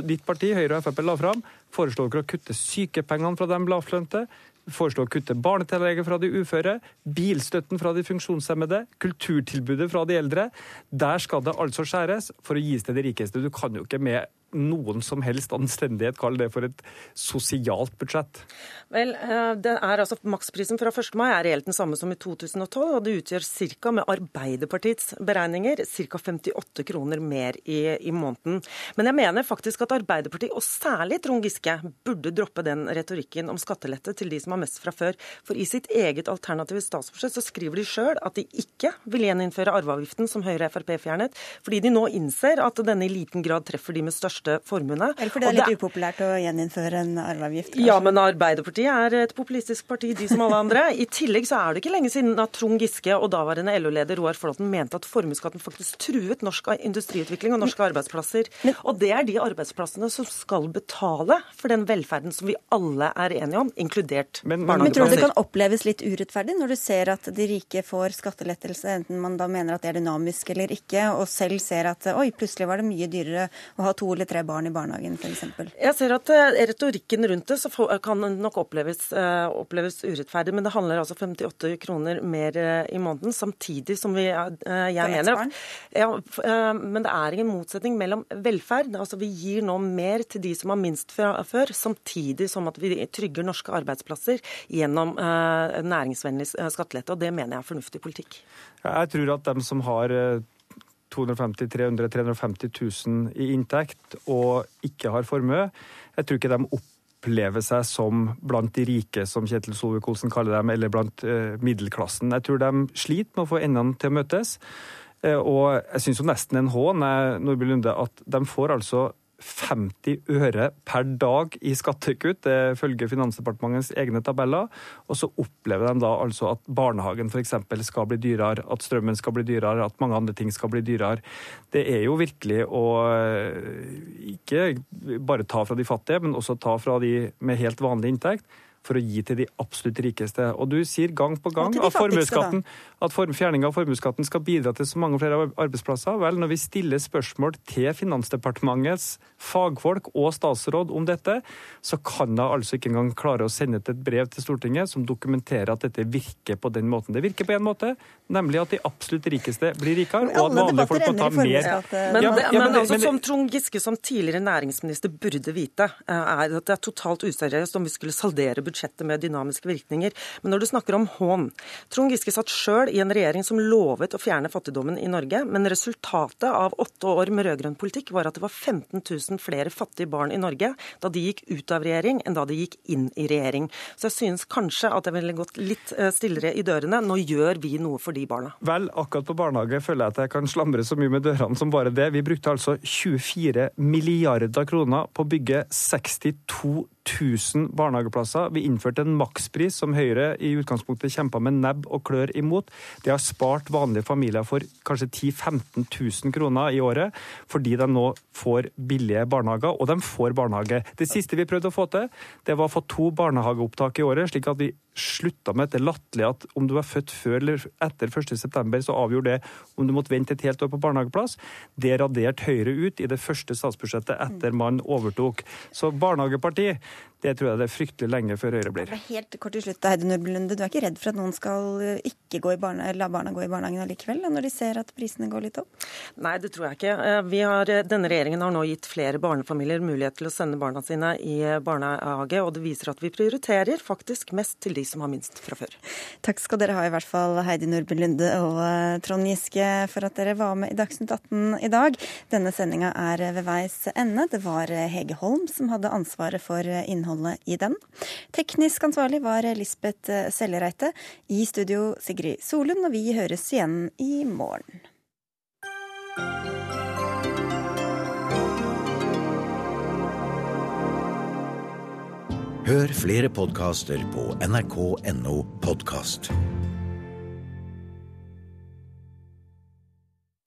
ditt parti, Høyre og Frp, la fram, foreslår dere å kutte sykepengene fra de lavtlønte foreslår å kutte barnetillegget fra de uføre, bilstøtten fra de funksjonshemmede, kulturtilbudet fra de eldre. Der skal det altså skjæres for å gis til de rikeste. Du kan jo ikke med noen som helst anstendighet kalle det for et sosialt budsjett? Vel, eh, det er altså Maksprisen fra 1. mai er reelt den samme som i 2012, og det utgjør ca. med Arbeiderpartiets beregninger ca. 58 kroner mer i, i, måneden. Men jeg mener faktisk at Arbeiderpartiet, og særlig Trond Giske, burde droppe den retorikken om skattelette til de som har mest fra før. For i sitt eget alternative statsbudsjett så skriver de sjøl at de ikke vil gjeninnføre arveavgiften som Høyre og Frp fjernet, fordi de nå innser at denne i liten grad treffer de med største største formuene. Eller fordi det er litt det... upopulært å gjeninnføre en arveavgift? Kanskje? Ja, men Arbeiderpartiet er et populistisk parti, de som alle andre. I tillegg så er det ikke lenge siden at Trond Giske og daværende LO-leder Roar Flåten mente at formuesskatten faktisk truet norsk industriutvikling og norske arbeidsplasser. Men... Og det er de arbeidsplassene som skal betale for den velferden som vi alle er enige om, inkludert men, men, men tror du det kan oppleves litt urettferdig når du ser at de rike får skattelettelse, enten man da mener at det er dynamisk eller ikke, og selv ser at oi, plutselig var det mye dyrere å ha to eller tre barn i barnehagen f.eks.? Jeg ser at uh, retorikken rundt det så kan nok oppleves, uh, oppleves, urettferdig, men det handler altså 58 kroner mer uh, i måneden, samtidig som vi, jeg mener ja, Men det er ingen motsetning mellom velferd. altså Vi gir nå mer til de som har minst fra før, samtidig som at vi trygger norske arbeidsplasser gjennom næringsvennlig skattelette. og Det mener jeg er fornuftig politikk. Jeg tror at dem som har 250 300 350 000 i inntekt og ikke har formue. Jeg tror ikke de opplever seg som blant de rike, som Kjetil Solvik-Olsen kaller dem, eller blant uh, middelklassen. Jeg tror de sliter med å få endene til å møtes. Uh, og jeg syns nesten en hån Nordby Lunde, at de får altså 50 øre per dag i skattekutt, det følger Finansdepartementets egne tabeller. Og så opplever de da altså at barnehagen f.eks. skal bli dyrere, at strømmen skal bli dyrere, at mange andre ting skal bli dyrere. Det er jo virkelig å eh, ikke bare ta fra de fattige, men også ta fra de med helt vanlig inntekt for å gi til de absolutt rikeste. Og du sier gang på gang at, formuesskatten, at fjerning av formuesskatten skal bidra til så mange flere arbeidsplasser. Vel, når vi stiller spørsmål til Finansdepartementets fagfolk og statsråd om dette, så kan de altså ikke engang klare å sende et brev til Stortinget som dokumenterer at dette virker på den måten. Det virker på en måte, nemlig at de absolutt rikeste blir rikere, og at vanlige folk må ta mer. Men, ja, ja, men, altså, som Trond Giske som tidligere næringsminister burde vite, eh, er at det er totalt useriøst om vi skulle saldere budsjettet budsjettet med dynamiske virkninger. Men når du snakker om hån Trond Giske satt sjøl i en regjering som lovet å fjerne fattigdommen i Norge, men resultatet av åtte år med rød-grønn politikk var at det var 15 000 flere fattige barn i Norge da de gikk ut av regjering, enn da de gikk inn i regjering. Så jeg synes kanskje at jeg ville gått litt eh, stillere i dørene. Nå gjør vi noe for de barna. Vel, akkurat på barnehage føler jeg at jeg kan slamre så mye med dørene som bare det. Vi brukte altså 24 milliarder kroner på å bygge 62 1000 barnehageplasser. Vi innførte en makspris som Høyre i utgangspunktet kjempa med nebb og klør imot. Det har spart vanlige familier for kanskje 10 000-15 000 kroner i året, fordi de nå får billige barnehager, og de får barnehage. Det siste vi prøvde å få til, det var å få to barnehageopptak i året, slik at vi slutta med dette latterlige at om du var født før eller etter 1.9, så avgjorde det om du måtte vente et helt år på barnehageplass. Det raderte Høyre ut i det første statsbudsjettet etter man overtok. Så barnehageparti, det tror jeg det er fryktelig lenge før Høyre blir. Helt kort til slutt, Heidi Nordby Du er ikke redd for at noen skal eh, ikke gå i barne, la barna gå i barnehagen allikevel, når de ser at prisene går litt opp? Nei, det tror jeg ikke. Eh, vi har, eh, denne regjeringen har nå gitt flere barnefamilier mulighet til å sende barna sine i barnehage, og det viser at vi prioriterer faktisk mest til de som har minst fra før. Takk skal dere ha, i hvert fall Heidi Nordby Lunde og Trond Giske, for at dere var med i Dagsnytt 18 i dag. Denne sendinga er ved veis ende. Det var Hege Holm som hadde ansvaret for innholdet innholdet i den. Teknisk ansvarlig var Lisbeth Sellereite. I studio Sigrid Solund, og vi høres igjen i morgen. Hør flere podkaster på nrk.no podkast.